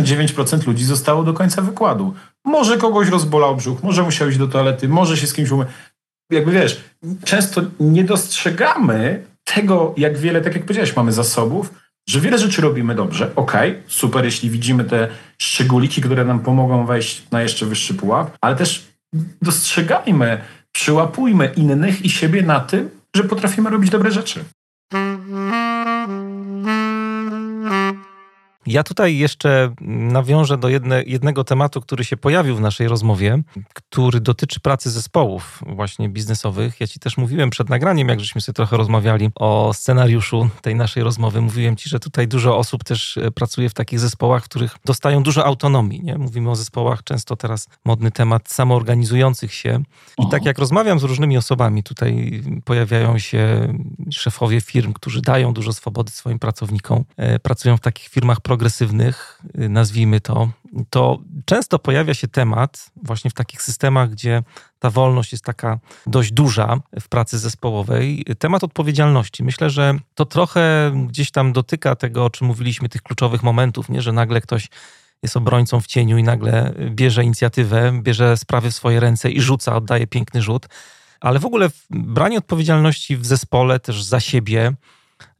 99% ludzi zostało do końca wykładu. Może kogoś rozbolał brzuch, może musiał iść do toalety, może się z kimś umyć. Jakby wiesz, często nie dostrzegamy tego, jak wiele, tak jak powiedziałeś, mamy zasobów, że wiele rzeczy robimy dobrze. Ok, super, jeśli widzimy te szczególiki, które nam pomogą wejść na jeszcze wyższy pułap, ale też dostrzegajmy, przyłapujmy innych i siebie na tym, że potrafimy robić dobre rzeczy. Ja tutaj jeszcze nawiążę do jedne, jednego tematu, który się pojawił w naszej rozmowie, który dotyczy pracy zespołów właśnie biznesowych. Ja ci też mówiłem przed nagraniem, jak żeśmy sobie trochę rozmawiali o scenariuszu tej naszej rozmowy. Mówiłem ci, że tutaj dużo osób też e, pracuje w takich zespołach, w których dostają dużo autonomii. Nie? Mówimy o zespołach, często teraz modny temat samoorganizujących się. I tak jak rozmawiam z różnymi osobami, tutaj pojawiają się szefowie firm, którzy dają dużo swobody swoim pracownikom, e, pracują w takich firmach progresywnych, y, nazwijmy to, to często pojawia się temat właśnie w takich systemach, gdzie ta wolność jest taka dość duża w pracy zespołowej, temat odpowiedzialności. Myślę, że to trochę gdzieś tam dotyka tego, o czym mówiliśmy, tych kluczowych momentów, nie? że nagle ktoś jest obrońcą w cieniu i nagle bierze inicjatywę, bierze sprawy w swoje ręce i rzuca, oddaje piękny rzut. Ale w ogóle branie odpowiedzialności w zespole też za siebie,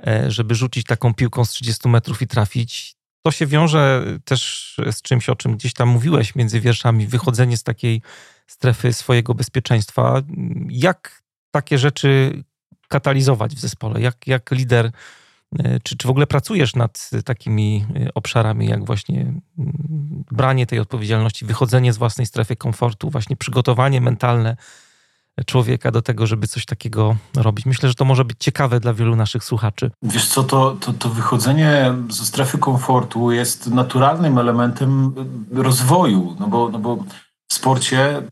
e, żeby rzucić taką piłką z 30 metrów i trafić, to się wiąże też z czymś, o czym gdzieś tam mówiłeś między wierszami, wychodzenie z takiej strefy swojego bezpieczeństwa. Jak takie rzeczy katalizować w zespole? Jak, jak lider, e, czy, czy w ogóle pracujesz nad takimi e, obszarami, jak właśnie mm, branie tej odpowiedzialności, wychodzenie z własnej strefy komfortu, właśnie przygotowanie mentalne człowieka do tego, żeby coś takiego robić. Myślę, że to może być ciekawe dla wielu naszych słuchaczy. Wiesz co, to, to, to wychodzenie ze strefy komfortu jest naturalnym elementem rozwoju, no bo, no bo w sporcie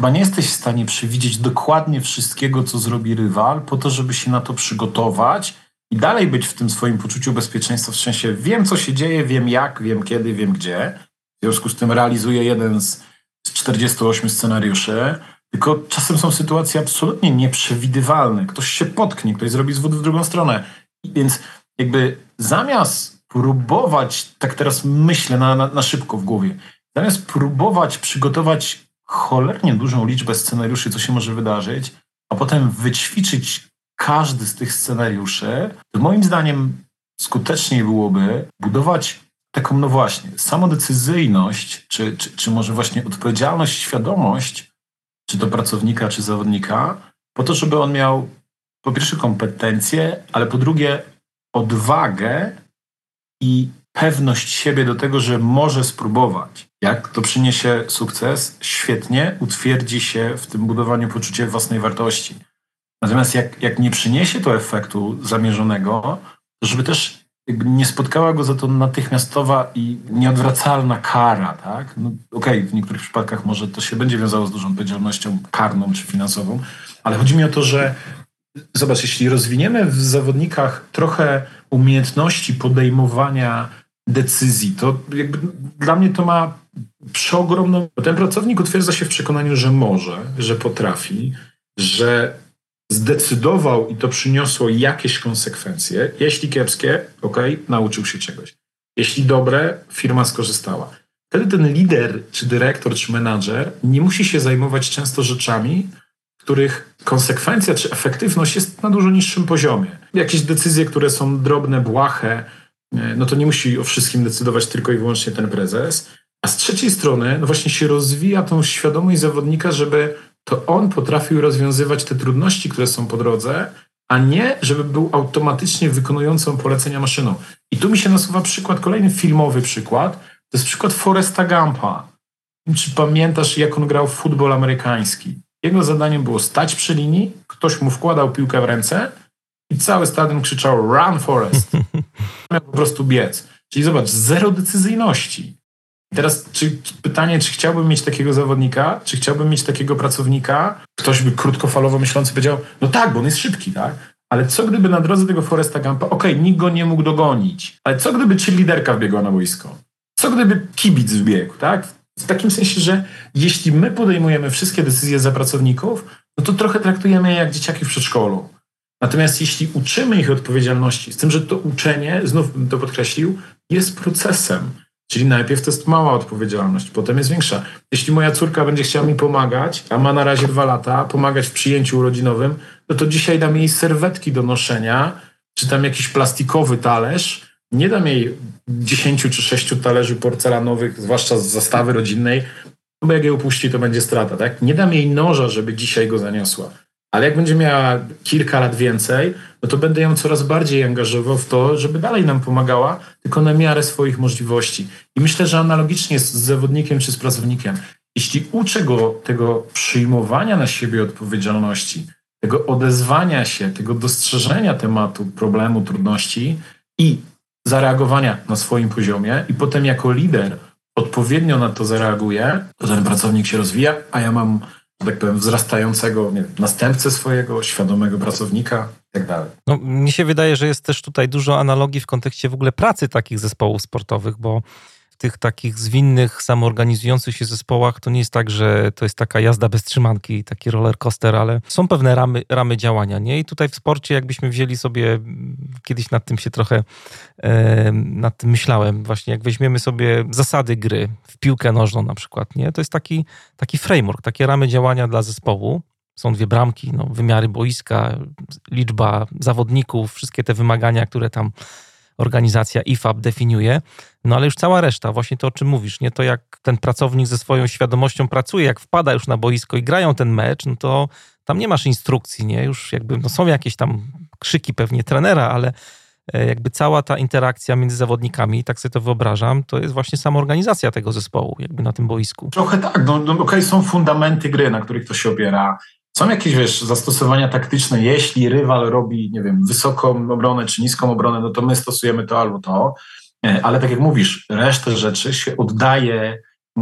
chyba nie jesteś w stanie przewidzieć dokładnie wszystkiego, co zrobi rywal, po to, żeby się na to przygotować i dalej być w tym swoim poczuciu bezpieczeństwa, w sensie wiem, co się dzieje, wiem jak, wiem kiedy, wiem gdzie. W związku z tym realizuję jeden z 48 scenariuszy, tylko czasem są sytuacje absolutnie nieprzewidywalne. Ktoś się potknie, ktoś zrobi zwód w drugą stronę. Więc jakby zamiast próbować, tak teraz myślę na, na, na szybko w głowie, zamiast próbować przygotować cholernie dużą liczbę scenariuszy, co się może wydarzyć, a potem wyćwiczyć każdy z tych scenariuszy, to moim zdaniem skuteczniej byłoby budować taką, no właśnie, samodecyzyjność, czy, czy, czy może właśnie odpowiedzialność, świadomość czy to pracownika, czy zawodnika, po to, żeby on miał po pierwsze kompetencje, ale po drugie odwagę i pewność siebie do tego, że może spróbować. Jak to przyniesie sukces, świetnie, utwierdzi się w tym budowaniu poczucia własnej wartości. Natomiast jak, jak nie przyniesie to efektu zamierzonego, to żeby też jakby nie spotkała go za to natychmiastowa i nieodwracalna kara, tak? No, Okej, okay, w niektórych przypadkach może to się będzie wiązało z dużą odpowiedzialnością karną czy finansową, ale chodzi mi o to, że zobacz, jeśli rozwiniemy w zawodnikach trochę umiejętności podejmowania decyzji, to jakby dla mnie to ma przeogromną... Ten pracownik utwierdza się w przekonaniu, że może, że potrafi, że zdecydował i to przyniosło jakieś konsekwencje. Jeśli kiepskie, ok, nauczył się czegoś. Jeśli dobre, firma skorzystała. Wtedy ten lider, czy dyrektor, czy menadżer nie musi się zajmować często rzeczami, których konsekwencja czy efektywność jest na dużo niższym poziomie. Jakieś decyzje, które są drobne, błahe, e, no to nie musi o wszystkim decydować tylko i wyłącznie ten prezes. A z trzeciej strony, no właśnie się rozwija tą świadomość zawodnika, żeby to on potrafił rozwiązywać te trudności, które są po drodze, a nie, żeby był automatycznie wykonującą polecenia maszyną. I tu mi się nasuwa przykład, kolejny filmowy przykład, to jest przykład Foresta Gampa. Czy pamiętasz, jak on grał w futbol amerykański? Jego zadaniem było stać przy linii, ktoś mu wkładał piłkę w ręce i cały stadion krzyczał Run Forest. Miał po prostu biec. Czyli zobacz, zero decyzyjności. Teraz czy, pytanie, czy chciałbym mieć takiego zawodnika, czy chciałbym mieć takiego pracownika? Ktoś by krótkofalowo myślący powiedział, no tak, bo on jest szybki, tak? Ale co gdyby na drodze tego Foresta Gampa, okej, okay, nikt go nie mógł dogonić, ale co gdyby czy liderka wbiegła na boisko? Co gdyby kibic wbiegł, tak? W takim sensie, że jeśli my podejmujemy wszystkie decyzje za pracowników, no to trochę traktujemy je jak dzieciaki w przedszkolu. Natomiast jeśli uczymy ich odpowiedzialności, z tym, że to uczenie, znów bym to podkreślił, jest procesem. Czyli najpierw to jest mała odpowiedzialność, potem jest większa. Jeśli moja córka będzie chciała mi pomagać, a ma na razie dwa lata, pomagać w przyjęciu urodzinowym, no to dzisiaj dam jej serwetki do noszenia, czy tam jakiś plastikowy talerz. Nie dam jej dziesięciu czy sześciu talerzy porcelanowych, zwłaszcza z zastawy rodzinnej, bo jak je upuści, to będzie strata. Tak? Nie dam jej noża, żeby dzisiaj go zaniosła. Ale jak będzie miała kilka lat więcej, no to będę ją coraz bardziej angażował w to, żeby dalej nam pomagała, tylko na miarę swoich możliwości. I myślę, że analogicznie z zawodnikiem czy z pracownikiem. Jeśli uczę go tego przyjmowania na siebie odpowiedzialności, tego odezwania się, tego dostrzeżenia tematu, problemu, trudności i zareagowania na swoim poziomie, i potem jako lider odpowiednio na to zareaguje, to ten pracownik się rozwija, a ja mam tak powiem, wzrastającego nie wiem, następcę swojego, świadomego pracownika i tak dalej. No, mi się wydaje, że jest też tutaj dużo analogii w kontekście w ogóle pracy takich zespołów sportowych, bo tych takich zwinnych, samoorganizujących się zespołach to nie jest tak, że to jest taka jazda bez trzymanki, taki roller coaster, ale są pewne ramy, ramy działania, nie? I tutaj w sporcie jakbyśmy wzięli sobie, kiedyś nad tym się trochę, e, nad tym myślałem, właśnie jak weźmiemy sobie zasady gry w piłkę nożną na przykład, nie? To jest taki, taki framework, takie ramy działania dla zespołu, są dwie bramki, no, wymiary boiska, liczba zawodników, wszystkie te wymagania, które tam organizacja IFAB definiuje. No ale już cała reszta, właśnie to o czym mówisz, nie to jak ten pracownik ze swoją świadomością pracuje, jak wpada już na boisko i grają ten mecz, no to tam nie masz instrukcji, nie? Już jakby no są jakieś tam krzyki pewnie trenera, ale e, jakby cała ta interakcja między zawodnikami, tak sobie to wyobrażam, to jest właśnie sama organizacja tego zespołu, jakby na tym boisku. Trochę tak, no, no okej, okay, są fundamenty gry, na których to się opiera. Są jakieś, wiesz, zastosowania taktyczne, jeśli rywal robi, nie wiem, wysoką obronę czy niską obronę, no to my stosujemy to albo to, e, ale tak jak mówisz, resztę rzeczy się oddaje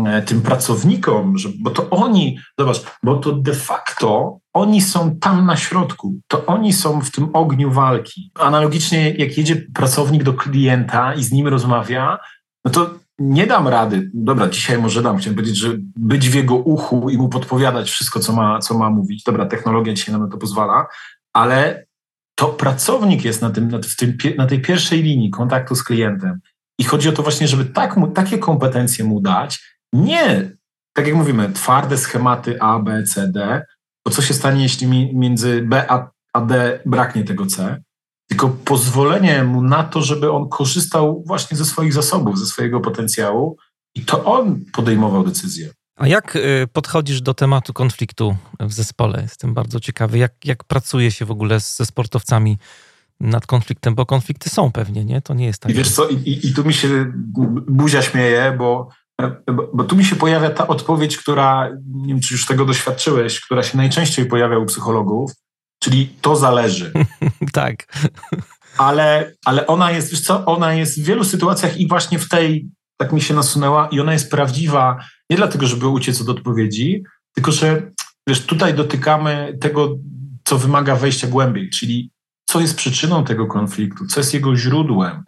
e, tym pracownikom, że, bo to oni, zobacz, bo to de facto oni są tam na środku, to oni są w tym ogniu walki. Analogicznie, jak jedzie pracownik do klienta i z nim rozmawia, no to nie dam rady. Dobra, dzisiaj może dam. Chciałem powiedzieć, że być w jego uchu i mu podpowiadać wszystko, co ma, co ma mówić. Dobra, technologia dzisiaj nam na to pozwala, ale to pracownik jest na, tym, na, tym, na tej pierwszej linii kontaktu z klientem. I chodzi o to właśnie, żeby tak mu, takie kompetencje mu dać, nie, tak jak mówimy, twarde schematy A, B, C, D, bo co się stanie, jeśli między B a, a D braknie tego C, tylko pozwolenie mu na to, żeby on korzystał właśnie ze swoich zasobów, ze swojego potencjału i to on podejmował decyzje. A jak y, podchodzisz do tematu konfliktu w zespole? Jestem bardzo ciekawy, jak, jak pracuje się w ogóle ze sportowcami nad konfliktem, bo konflikty są pewnie, nie? To nie jest tak. I wiesz co, i, i tu mi się buzia śmieje, bo, bo, bo, tu mi się pojawia ta odpowiedź, która, nie wiem czy już tego doświadczyłeś, która się najczęściej pojawia u psychologów, Czyli to zależy. tak. Ale, ale ona jest, wiesz co, ona jest w wielu sytuacjach i właśnie w tej tak mi się nasunęła i ona jest prawdziwa nie dlatego, żeby uciec od odpowiedzi, tylko że wiesz, tutaj dotykamy tego, co wymaga wejścia głębiej, czyli co jest przyczyną tego konfliktu, co jest jego źródłem.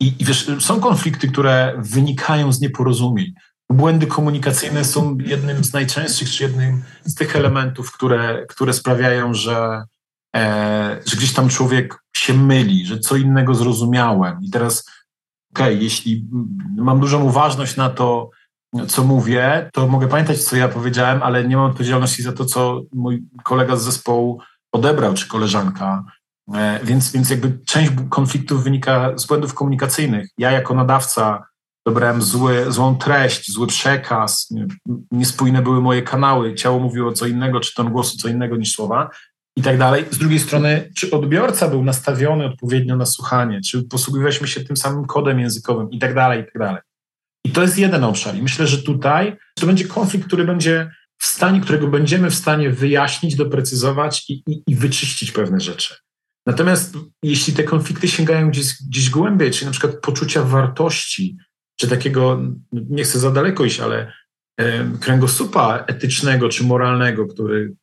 I, i wiesz, są konflikty, które wynikają z nieporozumień. Błędy komunikacyjne są jednym z najczęstszych, czy jednym z tych elementów, które, które sprawiają, że, że gdzieś tam człowiek się myli, że co innego zrozumiałem. I teraz, okej, okay, jeśli mam dużą uważność na to, co mówię, to mogę pamiętać, co ja powiedziałem, ale nie mam odpowiedzialności za to, co mój kolega z zespołu odebrał, czy koleżanka. E, więc, więc jakby część konfliktów wynika z błędów komunikacyjnych. Ja jako nadawca dobrałem zły, złą treść, zły przekaz, nie, niespójne były moje kanały, ciało mówiło co innego, czy ton głosu co innego niż słowa i tak dalej. Z drugiej strony, czy odbiorca był nastawiony odpowiednio na słuchanie, czy posługiwaliśmy się tym samym kodem językowym i tak dalej, i tak dalej. I to jest jeden obszar. I myślę, że tutaj to będzie konflikt, który będzie w stanie, którego będziemy w stanie wyjaśnić, doprecyzować i, i, i wyczyścić pewne rzeczy. Natomiast jeśli te konflikty sięgają gdzieś, gdzieś głębiej, czyli na przykład poczucia wartości, czy takiego, nie chcę za daleko iść, ale kręgosłupa etycznego czy moralnego, który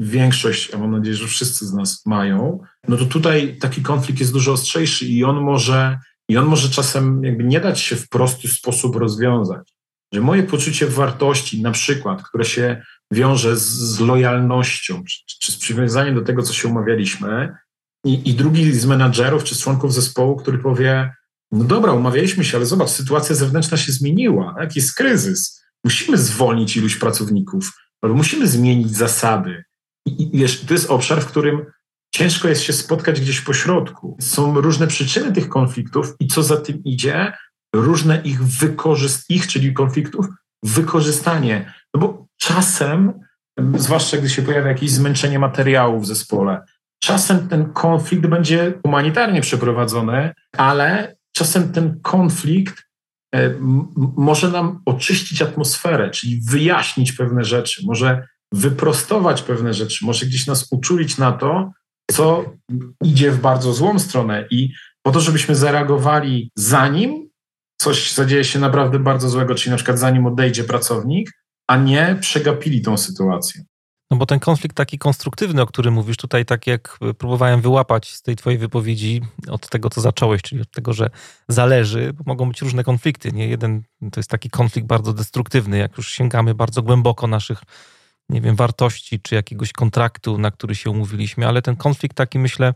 większość, a mam nadzieję, że wszyscy z nas mają, no to tutaj taki konflikt jest dużo ostrzejszy i on może, i on może czasem jakby nie dać się w prosty sposób rozwiązać. Że moje poczucie wartości, na przykład, które się wiąże z, z lojalnością, czy, czy, z przywiązaniem do tego, co się umawialiśmy, i, i drugi z menadżerów czy z członków zespołu, który powie, no dobra, umawialiśmy się, ale zobacz, sytuacja zewnętrzna się zmieniła, tak? jest kryzys. Musimy zwolnić iluś pracowników, albo musimy zmienić zasady. I, wiesz, to jest obszar, w którym ciężko jest się spotkać gdzieś po środku. Są różne przyczyny tych konfliktów i co za tym idzie, różne ich wykorzystanie, ich, czyli konfliktów, wykorzystanie. No bo czasem zwłaszcza gdy się pojawia jakieś zmęczenie materiału w zespole. Czasem ten konflikt będzie humanitarnie przeprowadzony, ale czasem ten konflikt e, może nam oczyścić atmosferę, czyli wyjaśnić pewne rzeczy, może wyprostować pewne rzeczy, może gdzieś nas uczulić na to, co idzie w bardzo złą stronę. I po to, żebyśmy zareagowali zanim coś zadzieje się naprawdę bardzo złego, czyli na przykład zanim odejdzie pracownik, a nie przegapili tą sytuację. No bo ten konflikt taki konstruktywny, o którym mówisz tutaj, tak jak próbowałem wyłapać z tej twojej wypowiedzi od tego, co zacząłeś, czyli od tego, że zależy, bo mogą być różne konflikty. Nie jeden to jest taki konflikt bardzo destruktywny, jak już sięgamy bardzo głęboko naszych, nie wiem, wartości czy jakiegoś kontraktu, na który się umówiliśmy, ale ten konflikt taki, myślę,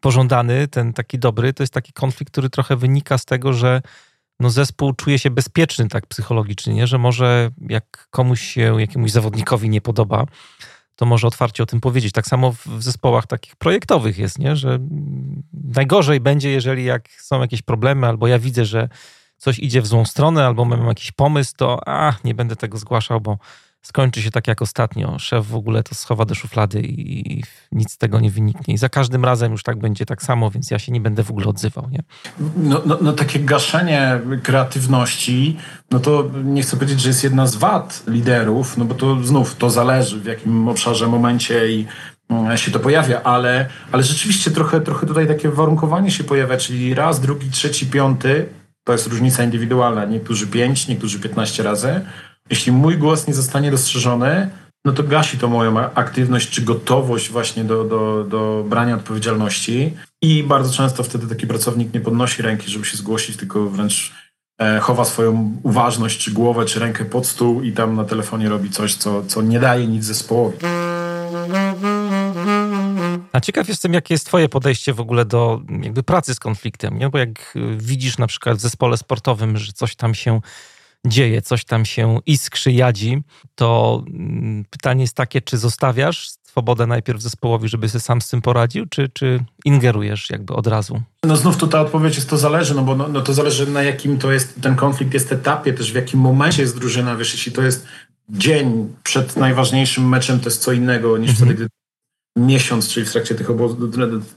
pożądany, ten taki dobry, to jest taki konflikt, który trochę wynika z tego, że no zespół czuje się bezpieczny tak psychologicznie, nie? że może jak komuś się, jakiemuś zawodnikowi nie podoba, to może otwarcie o tym powiedzieć. Tak samo w zespołach takich projektowych jest, nie? że najgorzej będzie, jeżeli jak są jakieś problemy, albo ja widzę, że coś idzie w złą stronę, albo mam jakiś pomysł, to a, nie będę tego zgłaszał, bo skończy się tak jak ostatnio. Szef w ogóle to schowa do szuflady i nic z tego nie wyniknie. I za każdym razem już tak będzie tak samo, więc ja się nie będę w ogóle odzywał. Nie? No, no, no takie gaszenie kreatywności, no to nie chcę powiedzieć, że jest jedna z wad liderów, no bo to znów to zależy w jakim obszarze, momencie i mm, się to pojawia, ale, ale rzeczywiście trochę, trochę tutaj takie warunkowanie się pojawia, czyli raz, drugi, trzeci, piąty, to jest różnica indywidualna, niektórzy pięć, niektórzy piętnaście razy, jeśli mój głos nie zostanie dostrzeżony, no to gasi to moją aktywność czy gotowość właśnie do, do, do brania odpowiedzialności. I bardzo często wtedy taki pracownik nie podnosi ręki, żeby się zgłosić, tylko wręcz e, chowa swoją uważność, czy głowę, czy rękę pod stół i tam na telefonie robi coś, co, co nie daje nic zespołowi. A ciekaw jestem, jakie jest twoje podejście w ogóle do jakby pracy z konfliktem, nie? Bo jak widzisz na przykład w zespole sportowym, że coś tam się dzieje, coś tam się iskrzy, jadzi, to mm, pytanie jest takie, czy zostawiasz swobodę najpierw zespołowi, żeby sobie sam z tym poradził, czy, czy ingerujesz jakby od razu? No znów tu ta odpowiedź jest to zależy, no bo no, no to zależy na jakim to jest, ten konflikt jest etapie, też w jakim momencie jest drużyna, wiesz, jeśli to jest dzień przed najważniejszym meczem, to jest co innego niż mhm. wtedy, gdy miesiąc, czyli w trakcie tych obozów,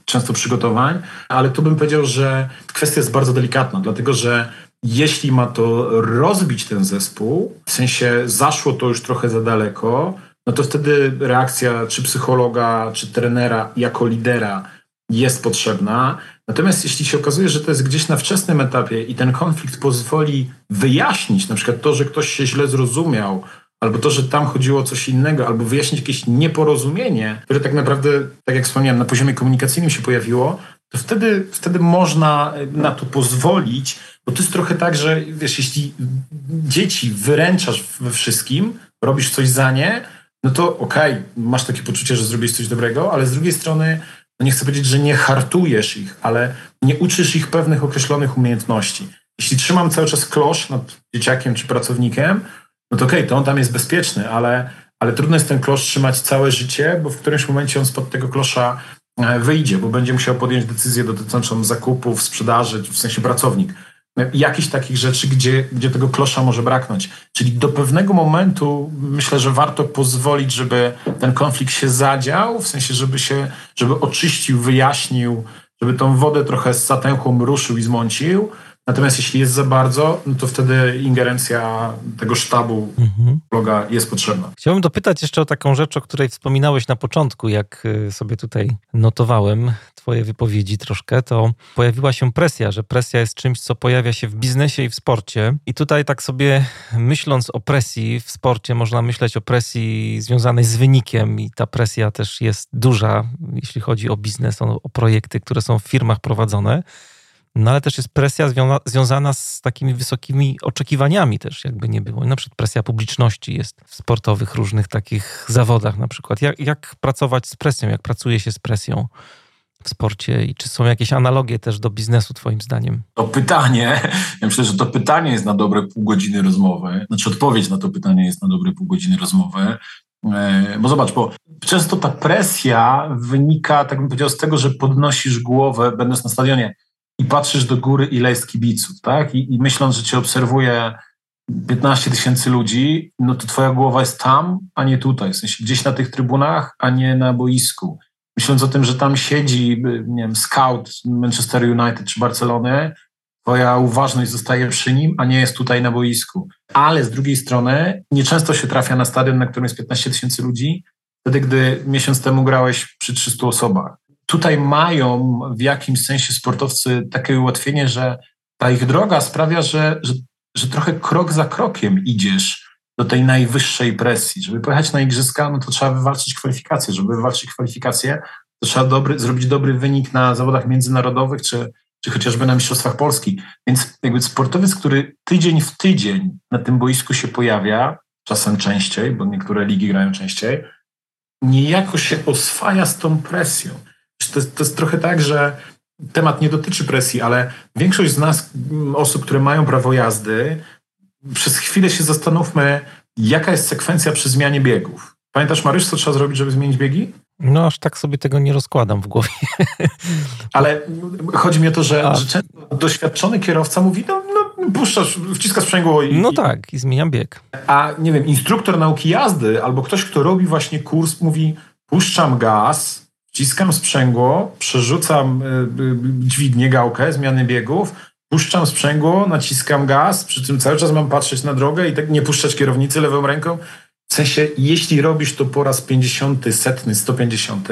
często przygotowań, ale tu bym powiedział, że kwestia jest bardzo delikatna, dlatego że jeśli ma to rozbić ten zespół, w sensie zaszło to już trochę za daleko, no to wtedy reakcja czy psychologa, czy trenera jako lidera jest potrzebna. Natomiast jeśli się okazuje, że to jest gdzieś na wczesnym etapie i ten konflikt pozwoli wyjaśnić na przykład to, że ktoś się źle zrozumiał, albo to, że tam chodziło o coś innego, albo wyjaśnić jakieś nieporozumienie, które tak naprawdę, tak jak wspomniałem, na poziomie komunikacyjnym się pojawiło, to wtedy, wtedy można na to pozwolić, bo to jest trochę tak, że wiesz, jeśli dzieci wyręczasz we wszystkim, robisz coś za nie, no to okej, okay, masz takie poczucie, że zrobisz coś dobrego, ale z drugiej strony, no nie chcę powiedzieć, że nie hartujesz ich, ale nie uczysz ich pewnych określonych umiejętności. Jeśli trzymam cały czas klosz nad dzieciakiem czy pracownikiem, no to okej, okay, to on tam jest bezpieczny, ale, ale trudno jest ten klosz trzymać całe życie, bo w którymś momencie on spod tego klosza e, wyjdzie, bo będzie musiał podjąć decyzję dotyczącą zakupów, sprzedaży, w sensie pracownik jakichś takich rzeczy, gdzie, gdzie tego klosza może braknąć. Czyli do pewnego momentu myślę, że warto pozwolić, żeby ten konflikt się zadział, w sensie, żeby się, żeby oczyścił, wyjaśnił, żeby tą wodę trochę z zatęchłą ruszył i zmącił, Natomiast jeśli jest za bardzo, no to wtedy ingerencja tego sztabu mhm. bloga jest potrzebna. Chciałbym dopytać jeszcze o taką rzecz, o której wspominałeś na początku, jak y, sobie tutaj notowałem twoje wypowiedzi troszkę, to pojawiła się presja, że presja jest czymś, co pojawia się w biznesie i w sporcie. I tutaj tak sobie myśląc o presji w sporcie, można myśleć o presji związanej z wynikiem i ta presja też jest duża, jeśli chodzi o biznes, o, o projekty, które są w firmach prowadzone. No ale też jest presja związa związana z takimi wysokimi oczekiwaniami też, jakby nie było. Na przykład presja publiczności jest w sportowych różnych takich zawodach na przykład. Jak, jak pracować z presją, jak pracuje się z presją w sporcie i czy są jakieś analogie też do biznesu twoim zdaniem? To pytanie, ja myślę, że to pytanie jest na dobre pół godziny rozmowy, znaczy odpowiedź na to pytanie jest na dobre pół godziny rozmowy, e, bo zobacz, bo często ta presja wynika, tak bym powiedział, z tego, że podnosisz głowę, będąc na stadionie, i patrzysz do góry, ile jest kibiców, tak? I, i myśląc, że cię obserwuje 15 tysięcy ludzi, no to twoja głowa jest tam, a nie tutaj. W sensie gdzieś na tych trybunach, a nie na boisku. Myśląc o tym, że tam siedzi, nie wiem, scout Manchester United czy Barcelony, twoja uważność zostaje przy nim, a nie jest tutaj na boisku. Ale z drugiej strony nieczęsto się trafia na stadion, na którym jest 15 tysięcy ludzi, wtedy gdy miesiąc temu grałeś przy 300 osobach. Tutaj mają w jakimś sensie sportowcy takie ułatwienie, że ta ich droga sprawia, że, że, że trochę krok za krokiem idziesz do tej najwyższej presji. Żeby pojechać na igrzyska, no to trzeba wywalczyć kwalifikacje. Żeby wywalczyć kwalifikacje, to trzeba dobry, zrobić dobry wynik na zawodach międzynarodowych czy, czy chociażby na Mistrzostwach Polski. Więc jakby sportowiec, który tydzień w tydzień na tym boisku się pojawia, czasem częściej, bo niektóre ligi grają częściej, niejako się oswaja z tą presją. To jest, to jest trochę tak, że temat nie dotyczy presji, ale większość z nas, osób, które mają prawo jazdy, przez chwilę się zastanówmy, jaka jest sekwencja przy zmianie biegów. Pamiętasz, Marysz, co trzeba zrobić, żeby zmienić biegi? No, aż tak sobie tego nie rozkładam w głowie. Ale chodzi mi o to, że, że doświadczony kierowca mówi, no, no puszczasz, wciskasz sprzęgło i... No tak, i zmieniam bieg. A, nie wiem, instruktor nauki jazdy albo ktoś, kto robi właśnie kurs, mówi, puszczam gaz, wciskam sprzęgło, przerzucam y, y, dźwignię, gałkę, zmiany biegów, puszczam sprzęgło, naciskam gaz, przy czym cały czas mam patrzeć na drogę i tak nie puszczać kierownicy lewą ręką. W sensie, jeśli robisz to po raz 50, setny, 150,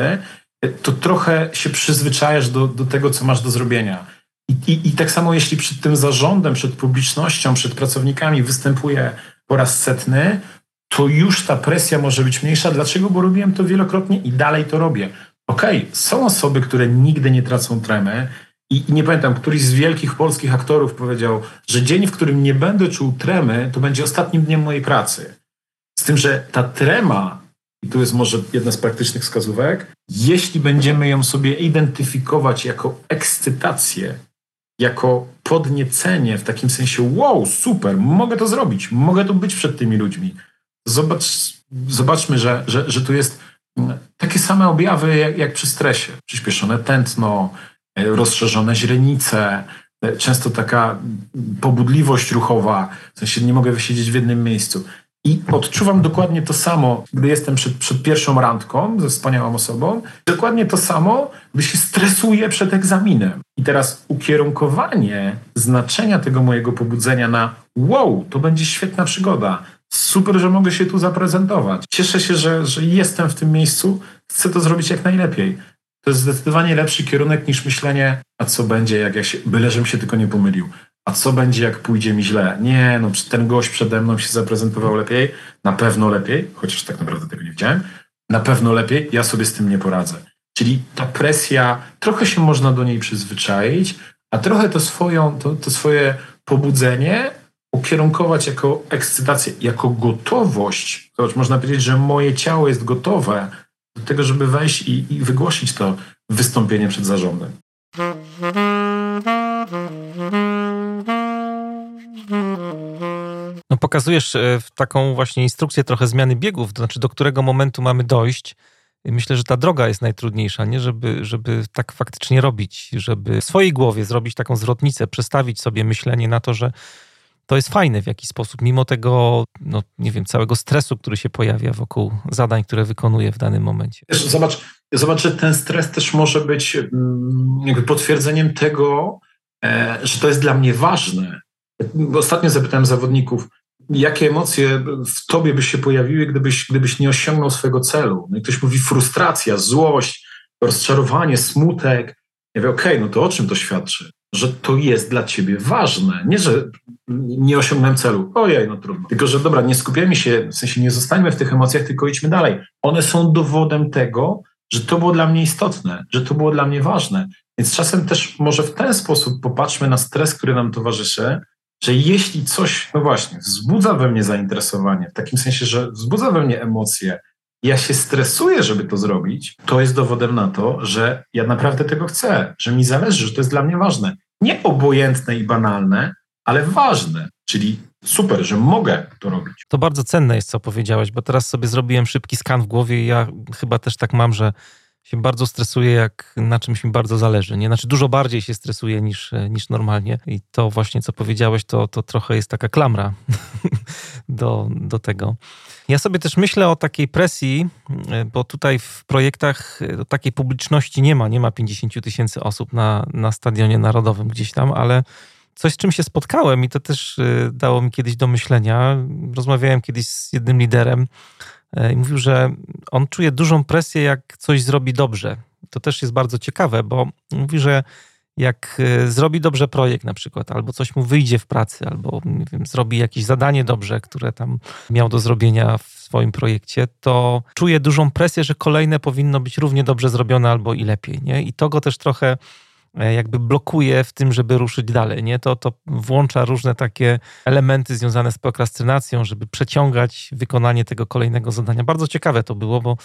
to trochę się przyzwyczajasz do, do tego, co masz do zrobienia. I, i, I tak samo, jeśli przed tym zarządem, przed publicznością, przed pracownikami występuje po raz setny, to już ta presja może być mniejsza. Dlaczego? Bo robiłem to wielokrotnie i dalej to robię. Okej, okay, są osoby, które nigdy nie tracą tremy, i, nie pamiętam, któryś z wielkich polskich aktorów powiedział, że dzień, w którym nie będę czuł tremy, to będzie ostatnim dniem mojej pracy. Z tym, że ta trema, i tu jest może jedna z praktycznych wskazówek, jeśli będziemy ją sobie identyfikować jako ekscytację, jako podniecenie w takim sensie, wow, super, mogę to zrobić, mogę tu być przed tymi ludźmi. Zobacz, zobaczmy, że, że, że tu jest takie same objawy jak, jak przy stresie. Przyspieszone tętno, e, rozszerzone źrenice, e, często taka pobudliwość ruchowa, w sensie nie mogę wysiedzieć w jednym miejscu. I odczuwam dokładnie to samo, gdy jestem przed, przed, pierwszą randką ze wspaniałą osobą. Dokładnie to samo, gdy się stresuję przed egzaminem. I teraz ukierunkowanie znaczenia tego mojego pobudzenia na wow, to będzie świetna przygoda, super, że mogę się tu zaprezentować. Cieszę się, że, że jestem w tym miejscu, chcę to zrobić jak najlepiej. To jest zdecydowanie lepszy kierunek niż myślenie, a co będzie, jak ja się, byle żebym się tylko nie pomylił. A co będzie, jak pójdzie mi źle? Nie, no ten gość przede mną się zaprezentował lepiej, na pewno lepiej, chociaż tak naprawdę tego nie widziałem, na pewno lepiej, ja sobie z tym nie poradzę. Czyli ta presja, trochę się można do niej przyzwyczaić, a trochę to, swoją, to, to swoje pobudzenie ukierunkować jako ekscytację, jako gotowość. Zobacz, można powiedzieć, że moje ciało jest gotowe do tego, żeby wejść i, i wygłosić to wystąpienie przed zarządem. No pokazujesz e, taką właśnie instrukcję trochę zmiany biegów, to znaczy do którego momentu mamy dojść. Myślę, że ta droga jest najtrudniejsza, nie? Żeby, żeby tak faktycznie robić, żeby w swojej głowie zrobić taką zwrotnicę, przestawić sobie myślenie na to, że to jest fajne w jakiś sposób, mimo tego, no nie wiem, całego stresu, który się pojawia wokół zadań, które wykonuję w danym momencie. Zobacz, zobacz że ten stres też może być mm, jakby potwierdzeniem tego, e, że to jest dla mnie ważne. Ostatnio zapytałem zawodników, jakie emocje w tobie by się pojawiły, gdybyś, gdybyś nie osiągnął swojego celu. No i ktoś mówi frustracja, złość, rozczarowanie, smutek. Ja mówię, okej, okay, no to o czym to świadczy? Że to jest dla ciebie ważne. Nie, że nie osiągnąłem celu. Ojej, no trudno. Tylko, że dobra, nie skupiamy się, w sensie nie zostańmy w tych emocjach, tylko idźmy dalej. One są dowodem tego, że to było dla mnie istotne, że to było dla mnie ważne. Więc czasem też może w ten sposób popatrzmy na stres, który nam towarzyszy, że jeśli coś, no właśnie, wzbudza we mnie zainteresowanie, w takim sensie, że wzbudza we mnie emocje, ja się stresuję, żeby to zrobić, to jest dowodem na to, że ja naprawdę tego chcę, że mi zależy, że to jest dla mnie ważne. Nie obojętne i banalne, ale ważne, czyli super, że mogę to robić. To bardzo cenne jest, co powiedziałeś, bo teraz sobie zrobiłem szybki skan w głowie i ja chyba też tak mam, że się bardzo stresuję, jak na czymś mi bardzo zależy. Nie? Znaczy dużo bardziej się stresuję niż, niż normalnie. I to właśnie, co powiedziałeś, to, to trochę jest taka klamra do, do tego. Ja sobie też myślę o takiej presji, bo tutaj w projektach takiej publiczności nie ma. Nie ma 50 tysięcy osób na, na stadionie narodowym gdzieś tam, ale coś, z czym się spotkałem i to też dało mi kiedyś do myślenia. Rozmawiałem kiedyś z jednym liderem i mówił, że on czuje dużą presję, jak coś zrobi dobrze. To też jest bardzo ciekawe, bo mówi, że jak y, zrobi dobrze projekt na przykład, albo coś mu wyjdzie w pracy, albo nie wiem, zrobi jakieś zadanie dobrze, które tam miał do zrobienia w swoim projekcie, to czuje dużą presję, że kolejne powinno być równie dobrze zrobione albo i lepiej. Nie? I to go też trochę E, jakby blokuje w tym, żeby ruszyć dalej. Nie? To, to włącza różne takie elementy związane z prokrastynacją, żeby przeciągać wykonanie tego kolejnego zadania. Bardzo ciekawe to było, bo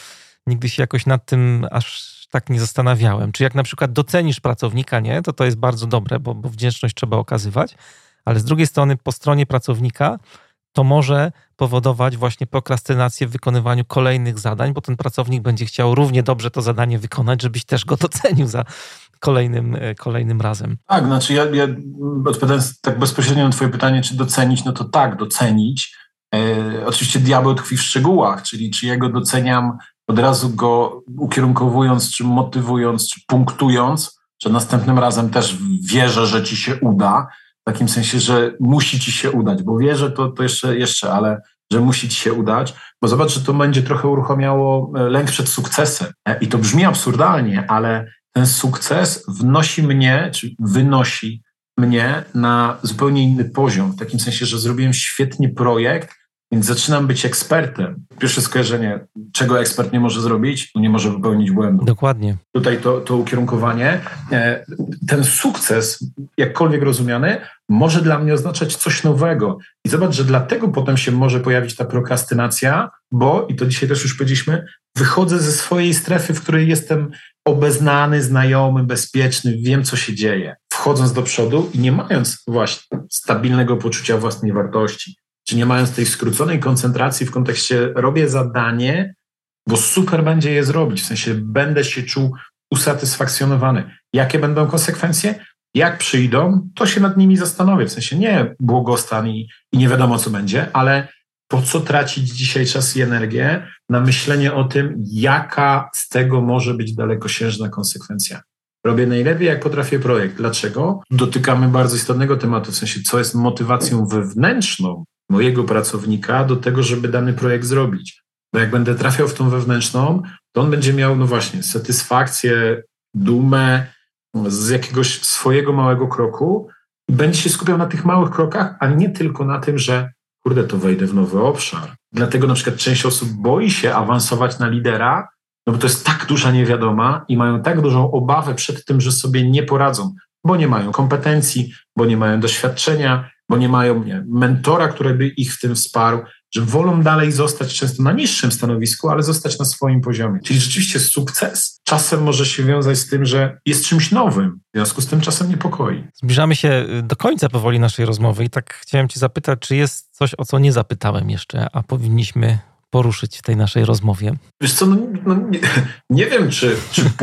nigdy się jakoś nad tym aż tak nie zastanawiałem. Czy jak na przykład docenisz pracownika, nie, to to jest bardzo dobre, bo, bo wdzięczność trzeba okazywać, ale z drugiej strony po stronie pracownika to może powodować właśnie prokrastynację w wykonywaniu kolejnych zadań, bo ten pracownik będzie chciał równie dobrze to zadanie wykonać, żebyś też go docenił za, kolejnym, e, kolejnym razem. Tak, znaczy ja, ja odpowiadając tak bezpośrednio na twoje pytanie, czy docenić, no to tak, docenić. E, oczywiście diabeł tkwi w szczegółach, czyli czy ja go doceniam od razu go ukierunkowując, czy motywując, czy punktując, że następnym razem też wierzę, że ci się uda, w takim sensie, że musi ci się udać, bo wierzę to, to jeszcze, jeszcze, ale że musi ci się udać, bo zobacz, że to będzie trochę uruchamiało e, lęk przed sukcesem. I to brzmi absurdalnie, ale ten sukces wnosi mnie, czy wynosi mnie na zupełnie inny poziom, w takim sensie, że zrobiłem świetnie projekt, więc zaczynam być ekspertem. Pierwsze skojarzenie, czego ekspert nie może zrobić, no nie może popełnić błędu. Dokładnie. Tutaj to, to ukierunkowanie. E, ten sukces, jakkolwiek rozumiany, może dla mnie oznaczać coś nowego. I zobacz, że dlatego potem się może pojawić ta prokrastynacja, bo, i to dzisiaj też już powiedzieliśmy, wychodzę ze swojej strefy, w której jestem obeznany, znajomy, bezpieczny, wiem, co się dzieje. Wchodząc do przodu i nie mając właśnie stabilnego poczucia własnej wartości, czy nie mając tej skróconej koncentracji w kontekście robię zadanie, bo super będzie je zrobić, w sensie będę się czuł usatysfakcjonowany. Jakie będą konsekwencje? Jak przyjdą, to się nad nimi zastanowię. W sensie nie błogostan i, i nie wiadomo, co będzie, ale po co tracić dzisiaj czas i energię na myślenie o tym, jaka z tego może być dalekosiężna konsekwencja. Robię najlepiej, jak potrafię projekt. Dlaczego? Dotykamy bardzo istotnego tematu, w sensie, co jest motywacją wewnętrzną mojego pracownika do tego, żeby dany projekt zrobić. Bo jak będę trafiał w tą wewnętrzną, to on będzie miał, no właśnie, satysfakcję, dumę z jakiegoś swojego małego kroku i będzie się skupiał na tych małych krokach, a nie tylko na tym, że kurde, to wejdę w nowy obszar. Dlatego na przykład część osób boi się awansować na lidera, no bo to jest tak duża niewiadoma i mają tak dużą obawę przed tym, że sobie nie poradzą, bo nie mają kompetencji, bo nie mają doświadczenia, bo nie mają nie, mentora, który by ich w tym wsparł, że wolą dalej zostać często na niższym stanowisku, ale zostać na swoim poziomie. Czyli rzeczywiście sukces czasem może się wiązać z tym, że jest czymś nowym, w związku z tym czasem niepokoi. Zbliżamy się y, do końca powoli naszej rozmowy i tak chciałem Cię zapytać, czy jest coś, o co nie zapytałem jeszcze, a powinniśmy poruszyć w tej naszej rozmowie? Wiesz co, no, no nie, nie, wiem, czy, czy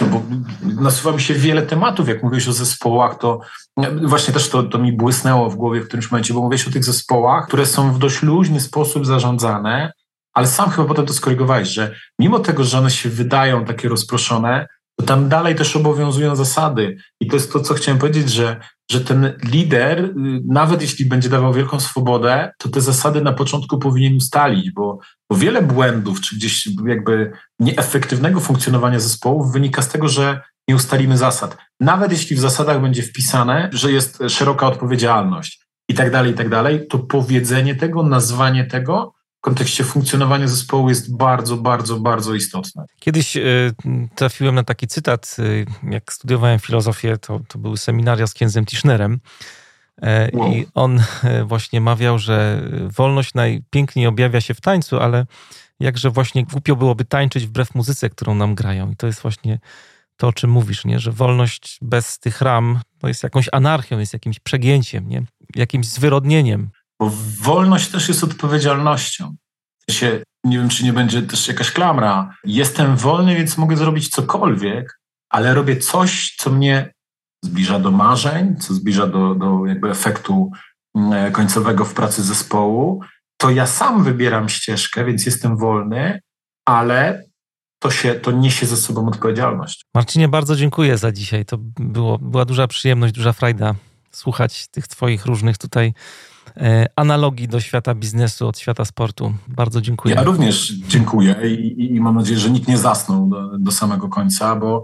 bo nasuwa mi się wiele tematów. Jak mówiłeś o zespołach, to właśnie też to, to mi błysnęło w głowie w którymś momencie, bo mówiłeś o tych zespołach, które są w dość luźny sposób zarządzane, ale sam chyba potem to skorygowałeś, że mimo tego, że one się wydają takie rozproszone, tam dalej też obowiązują zasady. I to jest to, co chciałem powiedzieć, że, że ten lider, y, nawet jeśli będzie dawał wielką swobodę, to te zasady na początku powinien ustalić, bo, bo wiele błędów, czy gdzieś jakby nieefektywnego funkcjonowania zespołów wynika z tego, że nie ustalimy zasad. Nawet jeśli w zasadach będzie wpisane, że jest szeroka odpowiedzialność i tak dalej, i tak dalej, to powiedzenie tego, nazwanie tego kontekście funkcjonowania zespołu jest bardzo, bardzo, bardzo istotne. Kiedyś y, trafiłem na taki cytat, y, jak studiowałem filozofię, to, to były seminaria z księdzem Tischnerem. E, wow. I on e, właśnie mawiał, że wolność najpiękniej objawia się w tańcu, ale jakże właśnie głupio byłoby tańczyć wbrew muzyce, którą nam grają. I to jest właśnie to, o czym mówisz, nie? że wolność bez tych ram to jest jakąś anarchią, jest jakimś przegięciem, nie? jakimś zwyrodnieniem. Bo wolność też jest odpowiedzialnością. się, nie wiem, czy nie będzie też jakaś klamra. Jestem wolny, więc mogę zrobić cokolwiek, ale robię coś, co mnie zbliża do marzeń, co zbliża do, do jakby efektu mm, końcowego w pracy zespołu, to ja sam wybieram ścieżkę, więc jestem wolny, ale to, się, to niesie ze sobą odpowiedzialność. Marcinie, bardzo dziękuję za dzisiaj. To było, była duża przyjemność, duża frajda słuchać tych Twoich różnych tutaj e, analogii do świata biznesu, od świata sportu. Bardzo dziękuję. Ja również dziękuję i, i mam nadzieję, że nikt nie zasnął do, do samego końca, bo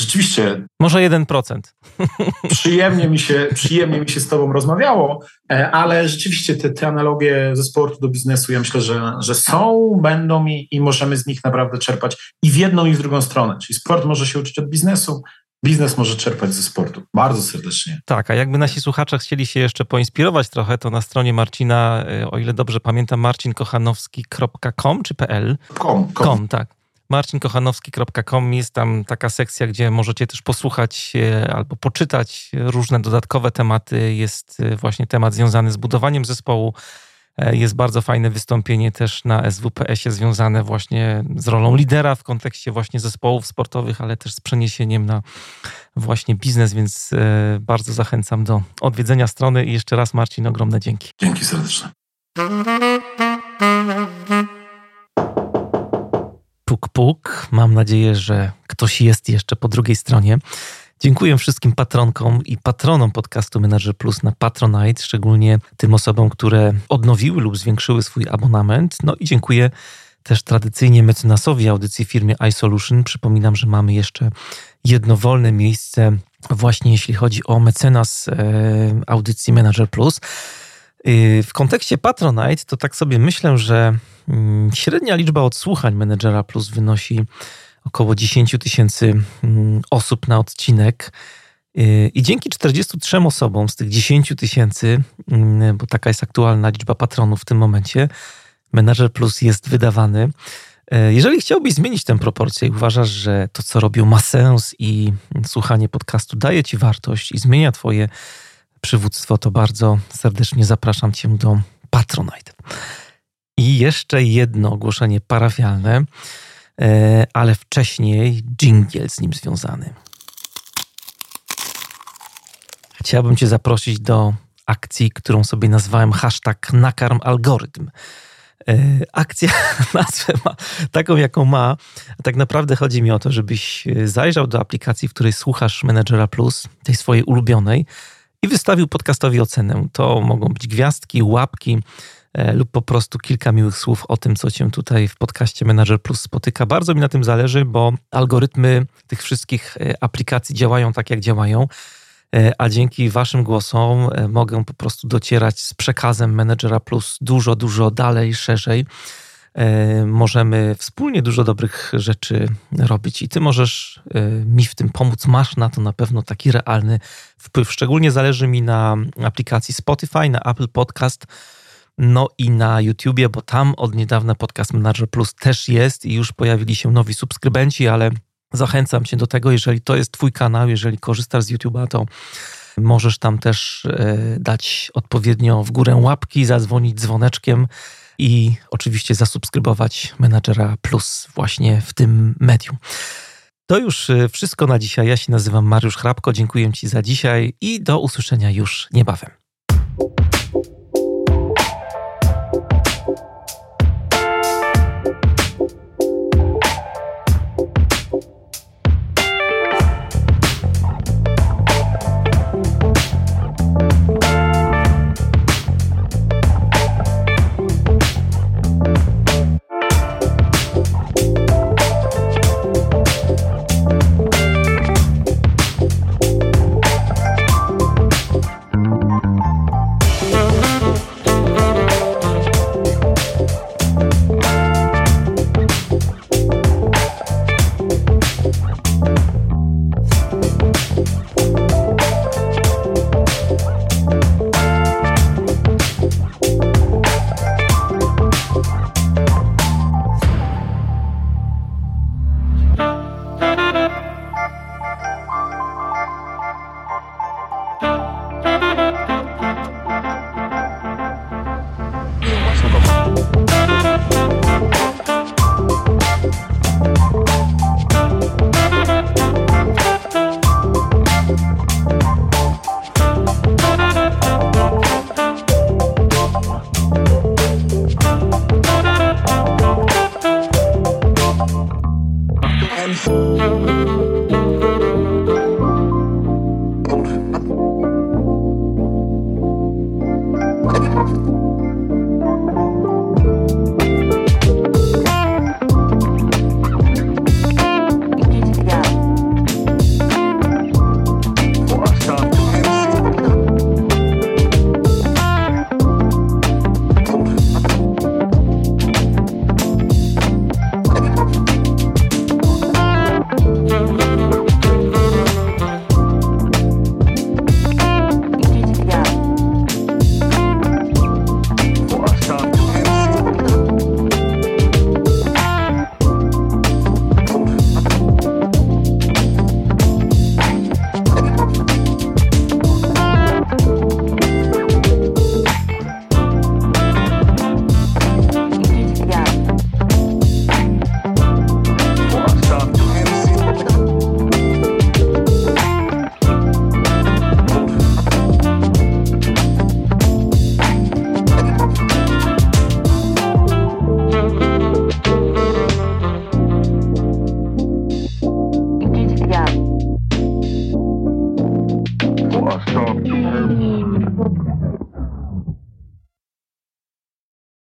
rzeczywiście. Może 1%. Przyjemnie mi się, przyjemnie mi się z Tobą rozmawiało, e, ale rzeczywiście te, te analogie ze sportu do biznesu, ja myślę, że, że są, będą i, i możemy z nich naprawdę czerpać i w jedną, i w drugą stronę. Czyli sport może się uczyć od biznesu, biznes może czerpać ze sportu. Bardzo serdecznie. Tak, a jakby nasi słuchacze chcieli się jeszcze poinspirować trochę, to na stronie Marcina, e, o ile dobrze pamiętam, marcinkochanowski.com czy pl? Com, com. com tak marcinkochanowski.com jest tam taka sekcja, gdzie możecie też posłuchać albo poczytać różne dodatkowe tematy. Jest e, właśnie temat związany z budowaniem zespołu. E, jest bardzo fajne wystąpienie też na SWPS-ie związane właśnie z rolą lidera w kontekście właśnie zespołów sportowych, ale też z przeniesieniem na właśnie biznes, więc e, bardzo zachęcam do odwiedzenia strony i jeszcze raz Marcin, ogromne dzięki. Dzięki serdeczne. Puk, puk. Mam nadzieję, że ktoś jest jeszcze po drugiej stronie. Dziękuję wszystkim patronkom i patronom podcastu Manager Plus na Patronite, szczególnie tym osobom, które odnowiły lub zwiększyły swój abonament. No i dziękuję też tradycyjnie mecenasowi audycji firmie iSolution. Przypominam, że mamy jeszcze jedno wolne miejsce właśnie jeśli chodzi o mecenas e, audycji Manager Plus. Y, w kontekście Patronite to tak sobie myślę, że mm, średnia liczba odsłuchań Managera Plus wynosi około 10 tysięcy mm, osób na odcinek. Y, I dzięki 43 osobom z tych 10 tysięcy, mm, bo taka jest aktualna liczba patronów w tym momencie, Manager Plus jest wydawany. Y, jeżeli chciałbyś zmienić tę proporcję i uważasz, że to, co robią, ma sens i słuchanie podcastu daje ci wartość i zmienia Twoje przywództwo, to bardzo serdecznie zapraszam Cię do Patronite. I jeszcze jedno ogłoszenie parafialne, ale wcześniej jingle z nim związany. Chciałbym Cię zaprosić do akcji, którą sobie nazwałem hashtag nakarm algorytm. E, akcja nazwę ma taką, jaką ma. Tak naprawdę chodzi mi o to, żebyś zajrzał do aplikacji, w której słuchasz Managera Plus, tej swojej ulubionej, i wystawił podcastowi ocenę. To mogą być gwiazdki, łapki e, lub po prostu kilka miłych słów o tym, co cię tutaj w podcaście Manager Plus spotyka. Bardzo mi na tym zależy, bo algorytmy tych wszystkich e, aplikacji działają tak, jak działają e, a dzięki Waszym głosom mogę po prostu docierać z przekazem Managera Plus dużo, dużo dalej, szerzej. E, możemy wspólnie dużo dobrych rzeczy robić i ty możesz e, mi w tym pomóc. Masz na to na pewno taki realny wpływ. Szczególnie zależy mi na aplikacji Spotify, na Apple Podcast, no i na YouTubie, bo tam od niedawna Podcast Manager Plus też jest i już pojawili się nowi subskrybenci, ale zachęcam cię do tego, jeżeli to jest twój kanał, jeżeli korzystasz z YouTube'a, to możesz tam też e, dać odpowiednio w górę łapki, zadzwonić dzwoneczkiem i oczywiście zasubskrybować Menadżera Plus właśnie w tym medium. To już y, wszystko na dzisiaj. Ja się nazywam Mariusz Hrabko. Dziękuję Ci za dzisiaj i do usłyszenia już niebawem.